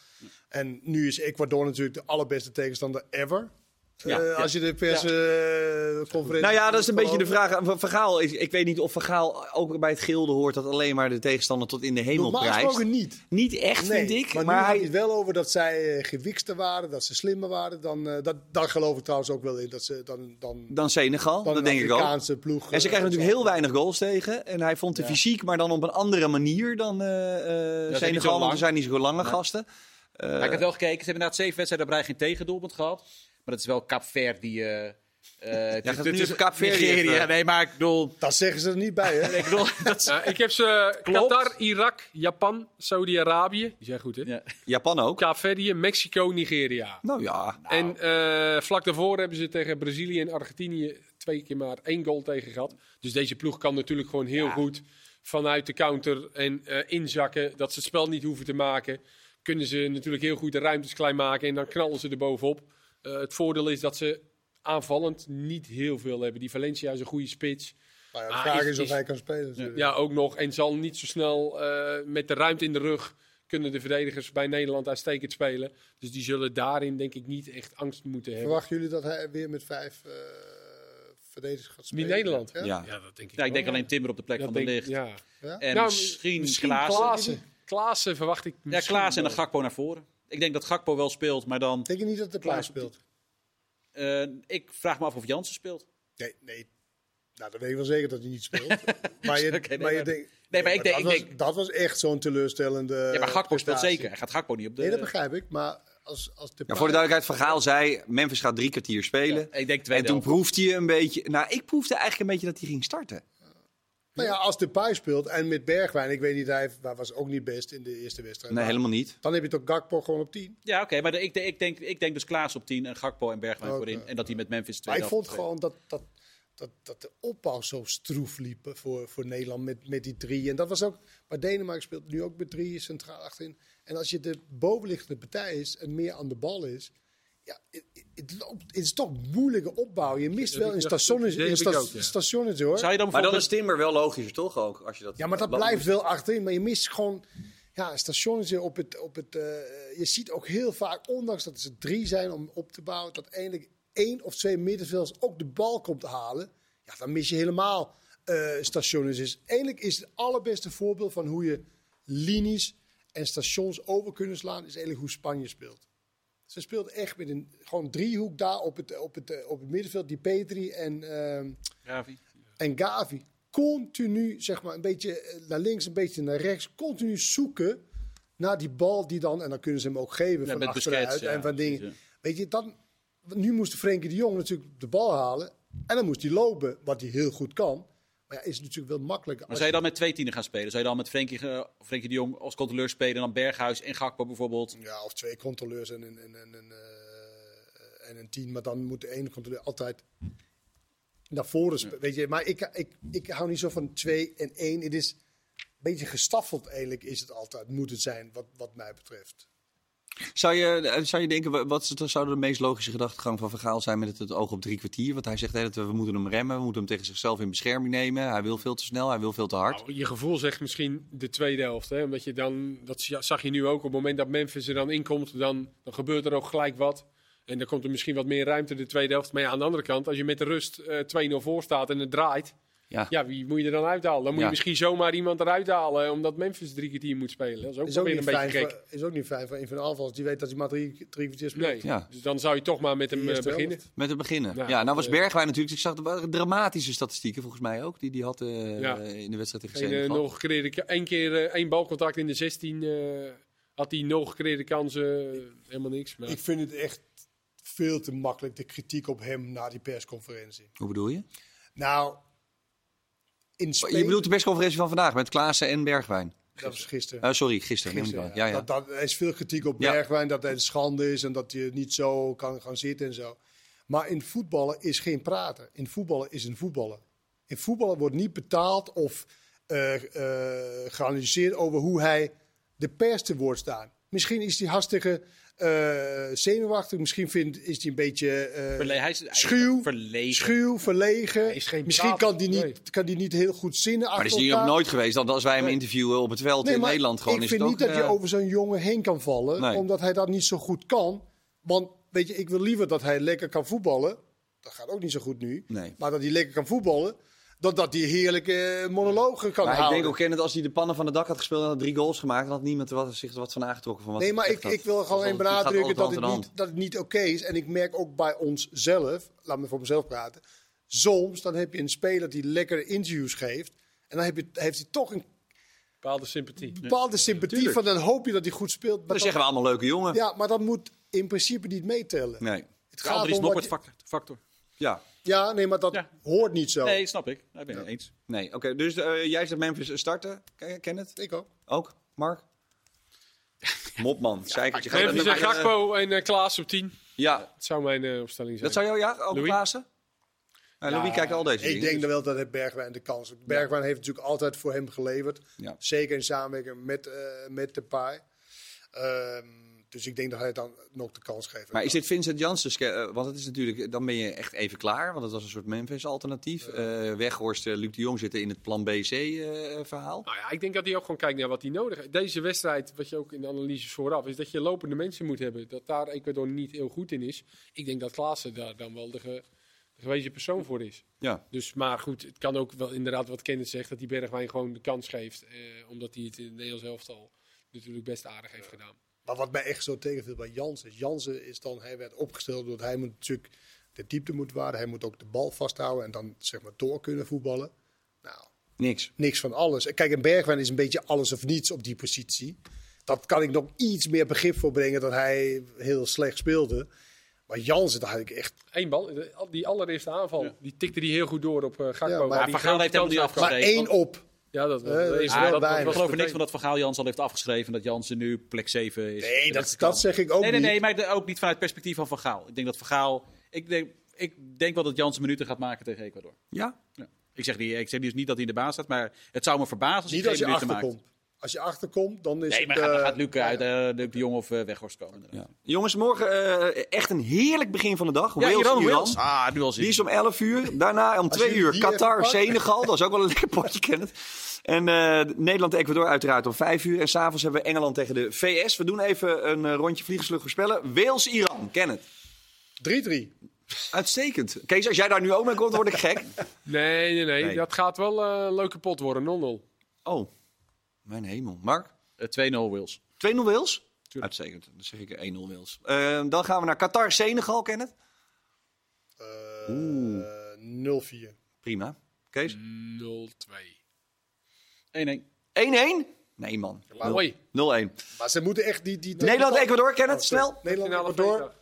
En nu is Ecuador natuurlijk de allerbeste tegenstander ever. Ja, Eh, ja. Als je de persconferentie. Nou ja, dat is een beetje de vraag. Van ik, ik weet niet of Vergaal ook bij het gilde hoort dat alleen maar de tegenstander tot in de hemel Normaal prijst. gesproken niet. Niet echt, Nee, vind ik. Maar, Maar, nu gaat hij, het wel over dat zij uh, gewikster waren, dat ze slimmer waren. Dan, uh, dat, daar geloof ik trouwens ook wel in. Dat ze dan, dan, dan Senegal, dan dat denk ik ook. Ploeg. En ze eh, krijgen natuurlijk heel weinig goals tegen. En hij vond de Ja. fysiek, maar dan op een andere manier dan eh eh, Senegal. Want er zijn niet zo lange Nee. gasten. Eh, Maar ik heb wel gekeken. Ze hebben inderdaad zeven wedstrijden op rij geen tegendoelpunt gehad. Maar dat is wel Cap Verde die... eh eh, gaat het is Nigeria. Nee, maar ik bedoel... Dat zeggen ze er niet bij, hè? Ik bedoel dat is- Ja, ik heb ze Klopt. Qatar, Irak, Japan, Saudi-Arabië. Die zijn goed, hè? ja. Japan ook. Kaapverdië, Mexico, Nigeria. Nou ja. En eh, vlak daarvoor hebben ze tegen Brazilië en Argentinië twee keer maar één goal tegen gehad. Dus deze ploeg kan natuurlijk gewoon heel goed vanuit de counter en eh, inzakken. Dat ze het spel niet hoeven te maken. Kunnen ze natuurlijk heel goed de ruimtes klein maken en dan knallen ze er bovenop. Eh, het voordeel is dat ze aanvallend niet heel veel hebben. Die Valencia is een goede spits. Nou ja, de Ah, vraag is- is of hij kan spelen. natuurlijk. Ja, ook nog. En zal niet zo snel eh, met de ruimte in de rug kunnen de verdedigers bij Nederland uitstekend spelen. Dus die zullen daarin denk ik niet echt angst moeten hebben. Verwachten jullie dat hij weer met vijf eh verdedigers gaat Wie spelen? Nederland? Ja? Dat denk ik ja, ik denk alleen Timber op de plek Dat van de licht. Ja. Ja? En Nou, misschien, misschien Klaassen. Klaassen. Klaassen verwacht ik Ja, misschien Klaas en dan. Gakpo naar voren. Ik denk dat Gakpo wel speelt, maar dan... Denk je niet dat de plaats Klaas- speelt? eh, ik vraag me af of Jansen speelt. Nee, nee. Nou, dan weet ik wel zeker dat hij niet speelt. maar je, nee, maar je maar- denkt... Nee, maar ik denk- dat, ik was, denk- dat was echt zo'n teleurstellende Ja, maar Gakpo speelt zeker. Hij gaat Gakpo niet op de... Nee, dat begrijp ik. Maar als, als de Ja, voor de duidelijkheid, Van Gaal zei, Memphis gaat drie kwartier spelen. ik denk twee en toen proefde je een beetje... Nou, ik proefde eigenlijk een beetje dat hij ging starten. Nou ja, als de Pai speelt en met Bergwijn, ik weet niet, hij was ook niet best in de eerste wedstrijd. Nee, Maar helemaal niet. Dan heb je toch Gakpo gewoon op 10. Ja, oké, maar de- ik, ik, denk, ik denk dus Klaas op 10 en Gakpo en Bergwijn voorin. En dat hij met Memphis twee Maar ik vond gewoon dat, dat, dat, dat de opbouw zo stroef liep voor, voor Nederland met, met die drie. En dat was ook, maar Denemarken speelt nu ook met drie centraal achterin. En als je de bovenliggende partij is en meer aan de bal is, ja, het, het, loopt- het is toch moeilijke opbouw. Je mist wel in stations, heb in ik sta- ook, ja. stations hoor. Zou je dan Maar dan is Timber wel logischer, toch? Ook, als je dat, Ja, maar dat blijft wel achterin. Maar je mist gewoon ja, stations op het. Op het eh, je ziet ook heel vaak, ondanks dat ze drie zijn om op te bouwen, dat eindelijk één of twee middenvelders ook de bal komt te halen. Ja, dan mis je helemaal eh stations. Dus eigenlijk is het allerbeste voorbeeld van hoe je linies en stations over kunnen slaan, is eigenlijk hoe Spanje speelt. Ze speelt echt met een gewoon driehoek daar op het, op het, op het middenveld. Die Petri en. ehm, Gavi. en Gavi continu, zeg maar, een beetje eh, naar links, een beetje naar rechts, continu zoeken naar die bal die dan, en dan kunnen ze hem ook geven Ja, van achteruit Busquets, ja, en van dingen. precies, Weet je, dan, nu moest Frenkie de Jong natuurlijk de bal halen en dan moest hij lopen, wat hij heel goed kan. Ja, is het natuurlijk wel makkelijk. Maar zou je dan met twee tienen gaan spelen? Zou je dan met Frenkie, eh, Frenkie de Jong als controleur spelen en dan Berghuis en Gakpo bijvoorbeeld? Ja, of twee controleurs en een, en, en, en, eh, en een team. Maar dan moet de ene controleur altijd naar voren spelen. Weet je, maar ik, ik, ik hou niet zo van twee en één. Het is een beetje gestaffeld eigenlijk is het altijd, moet het zijn, wat, wat mij betreft. Zou je, eh, zou je denken, wa- wat zou de meest logische gedachtegang van Vergaal zijn met het, het oog op drie kwartier? Want hij zegt dat we, moeten hem remmen, we moeten hem tegen zichzelf in bescherming nemen. Hij wil veel te snel, hij wil veel te hard. Nou, je gevoel zegt misschien de tweede helft. Hè? Omdat je dan, dat zag je nu ook, op het moment dat Memphis er dan inkomt, dan, dan gebeurt er ook gelijk wat. En dan komt er misschien wat meer ruimte de tweede helft. Maar ja, aan de andere kant, als je met de rust eh 2-0 voor staat en het draait. Ja. Ja, wie moet je er dan uithalen? Dan moet Ja. je misschien zomaar iemand eruit halen, omdat Memphis drie kwartier moet spelen. Dat is ook, Is wel ook, weer een beetje gek. is ook niet fijn voor een van de aanvallers. Die weet dat hij maar drie, drie kwartier speelt. Nee, Ja. dus dan zou je toch maar met hem eh, beginnen. Met het beginnen. Ja, Ja, nou was eh, Bergwijn natuurlijk. Ik zag de dramatische statistieken volgens mij ook. Die die had eh, Ja. in de wedstrijd tegen Senegal. nog gecreëerde, één keer één balcontact in de 16 eh, had hij nog gecreëerde kansen. helemaal niks. Maar Ik vind het echt veel te makkelijk, de kritiek op hem na die persconferentie. Hoe bedoel je? Nou, in Je Spanje... bedoelt de persconferentie van vandaag met Klaassen en Bergwijn. Dat was gisteren. Eh, sorry, gisteren. Gisteren. Ja, ja. Dat, dat, er is veel kritiek op. Bergwijn, dat hij een schande is en dat hij niet zo kan gaan zitten en zo. Maar in voetballen is geen praten. In voetballen is een voetballen. In voetballen wordt niet betaald of eh eh, geanalyseerd over hoe hij de pers te woord staat. Misschien is hij hartstikke eh, zenuwachtig. Misschien vindt, is hij een beetje eh, Verle- hij is, hij schuw, verlegen. schuw, verlegen. is geen Misschien kan hij niet, nee. kan die niet heel goed zinnen Maar is ook elkaar. nooit geweest. Dat als wij hem interviewen op het veld in Nederland gewoon ik vind niet ook, dat je eh, over zo'n jongen heen kan vallen, Nee. omdat hij dat niet zo goed kan. Want weet je, ik wil liever dat hij lekker kan voetballen. Dat gaat ook niet zo goed nu. Nee. Maar dat hij lekker kan voetballen, dan dat hij heerlijke monologen kan Maar ik houden. denk ook, Kenneth, als hij de pannen van het dak had gespeeld en had drie goals gemaakt, dan had niemand er wat, zich er wat van aangetrokken. Van wat Nee, maar ik, ik wil gewoon Dus even dat- gaat benadrukken dat het, niet, dat het niet oké is. En ik merk ook bij onszelf, laat me voor mezelf praten. Soms dan heb je een speler die lekkere interviews geeft. En dan heb je, heeft hij toch een bepaalde sympathie. bepaalde sympathie tuurlijk. van. Dan hoop je dat hij goed speelt. Maar Dan zeggen we allemaal leuke jongen. Ja, maar dat moet in principe niet meetellen. Nee. Het Gaat gaat er is om factor. factor. Ja. Ja, nee, maar dat Ja. hoort niet zo. Nee, snap ik. Daar ben ik het eens. Nee, oké. Dus eh, jij zegt Memphis starten. Ken Kenneth? Ik ook. Ook? Mark? Mopman. Zeikertje. Gaat Memphis en Gakpo en eh Klaas op 10. Ja. Dat zou mijn eh, opstelling zijn. Dat zou jou, ja? Ook Louis? Klaassen? Ja, Louis kijkt al deze Ik dingen. denk dan wel dat het Bergwijn de kans heeft. Bergwijn heeft natuurlijk altijd voor hem geleverd. Ja. Zeker in samenwerking met, eh met de paai. Ehm, dus ik denk dat hij dan nog de kans geeft. Maar is dit Vincent Janssen? eh, want het is natuurlijk, dan ben je echt even klaar. Want het was een soort Memphis-alternatief. Eh Weghorst, eh, Luc de Jong zitten in het plan BC-verhaal. Nou ja, ik denk dat hij ook gewoon kijkt naar wat hij nodig heeft. Deze wedstrijd, wat je ook in de analyses vooraf, is dat je lopende mensen moet hebben. Dat daar Ecuador niet heel goed in is. Ik denk dat Klaassen daar dan wel de, ge- de gewezen persoon voor is. ja. Dus, maar goed, het kan ook wel inderdaad wat Kenneth zegt, dat die Bergwijn gewoon de kans geeft. Eh, omdat hij het in het Nederlands elftal natuurlijk best aardig heeft gedaan. Maar wat mij echt zo tegenviel bij Jansen. Jansen is dan, hij werd opgesteld doordat hij moet natuurlijk de diepte moet waarden. Hij moet ook de bal vasthouden en dan zeg maar door kunnen voetballen. Nou, Niks. niks van alles. Kijk, een Bergwijn is een beetje alles of niets op die positie. Dat kan ik nog iets meer begrip voor brengen dat hij heel slecht speelde. Maar Jansen, daar had ik echt... Eén bal, die allereerste aanval, die tikte die heel goed door op eh Gakpo. Ja, maar waar die Van Gaal heeft hem niet Maar één op. Ja, dat, Eh, dat is wel. Ik was geloof er niks van dat Van Gaal Jans al heeft afgeschreven. Dat Jansen nu plek 7 is. Nee, dat, zeg ik ook Nee, nee, niet. nee, maar de- ook niet vanuit het perspectief van Van Gaal. Ik denk dat Van Gaal... Ik denk, ik denk wel dat Jansen minuten gaat maken tegen Ecuador. Ja? Ja. Ik, zeg niet, ik zeg dus niet dat hij in de baas staat, maar het zou me verbazen als Niet hij als je geen minuten maakt. Als je achterkomt, dan is Nee, het... maar gaat, dan eh, gaat Luc uit eh, Luc de Jong of eh, Weghorst komen. ja. Jongens, morgen eh, echt een heerlijk begin van de dag. Ja, Wales, Iran. Wales. Ah, nu al. Die is om 11 uur. Daarna om 2 jullie uur Qatar. Senegal. Dat is ook wel een lekker potje, Kenneth. En eh, Nederland, Ecuador uiteraard om 5 uur. En s'avonds hebben we Engeland tegen de VS. We doen even een rondje vliegensvlug voorspellen. Wales, Iran. Kenneth. 3-3. Uitstekend. Kees, als jij daar nu ook mee komt, word ik gek. Nee, nee, nee, Nee. Dat gaat wel een leuke pot worden, 0-0. Oh, mijn hemel. Mark? Eh, 2-0 Wales. 2-0 Wales? Uitstekend. Dan zeg ik 1-0 Wales. Eh, dan gaan we naar Qatar, Senegal, Kenneth. Eh 0-4. Prima. Kees? 0-2. 1-1. 1-1? Nee, man. Mooi. 0-1. Maar ze moeten echt die... die Nederland, Ecuador, Kenneth, snel. Nederland, Finale Ecuador,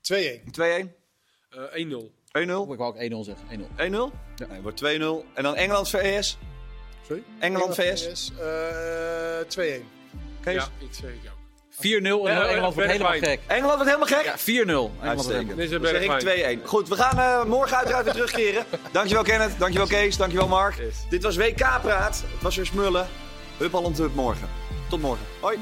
vrijdag. 2-1. 2-1. Eh, 1-0. Oh, ik wou ook 1-0 zeggen. 1-0. 1-0? Ja. Nee, wordt 2-0. En dan Engeland VS. Sorry? Engeland VS. Eh, 2-1. Kees? Ja, ik zeg ik ook. 4-0 en Ja, Engeland wordt helemaal gek. Engeland wordt helemaal gek? Ja, 4-0. Engeland wordt Uitstekend. helemaal- Dit is een Dan zeg Bergwijn. ik 2-1. Goed, we gaan eh, morgen uiteraard weer terugkeren. Dankjewel Kenneth, dankjewel Kees, dankjewel Mark. Yes. Dit was WK Praat. Het was weer smullen. Hup al hup morgen. Tot morgen. Hoi.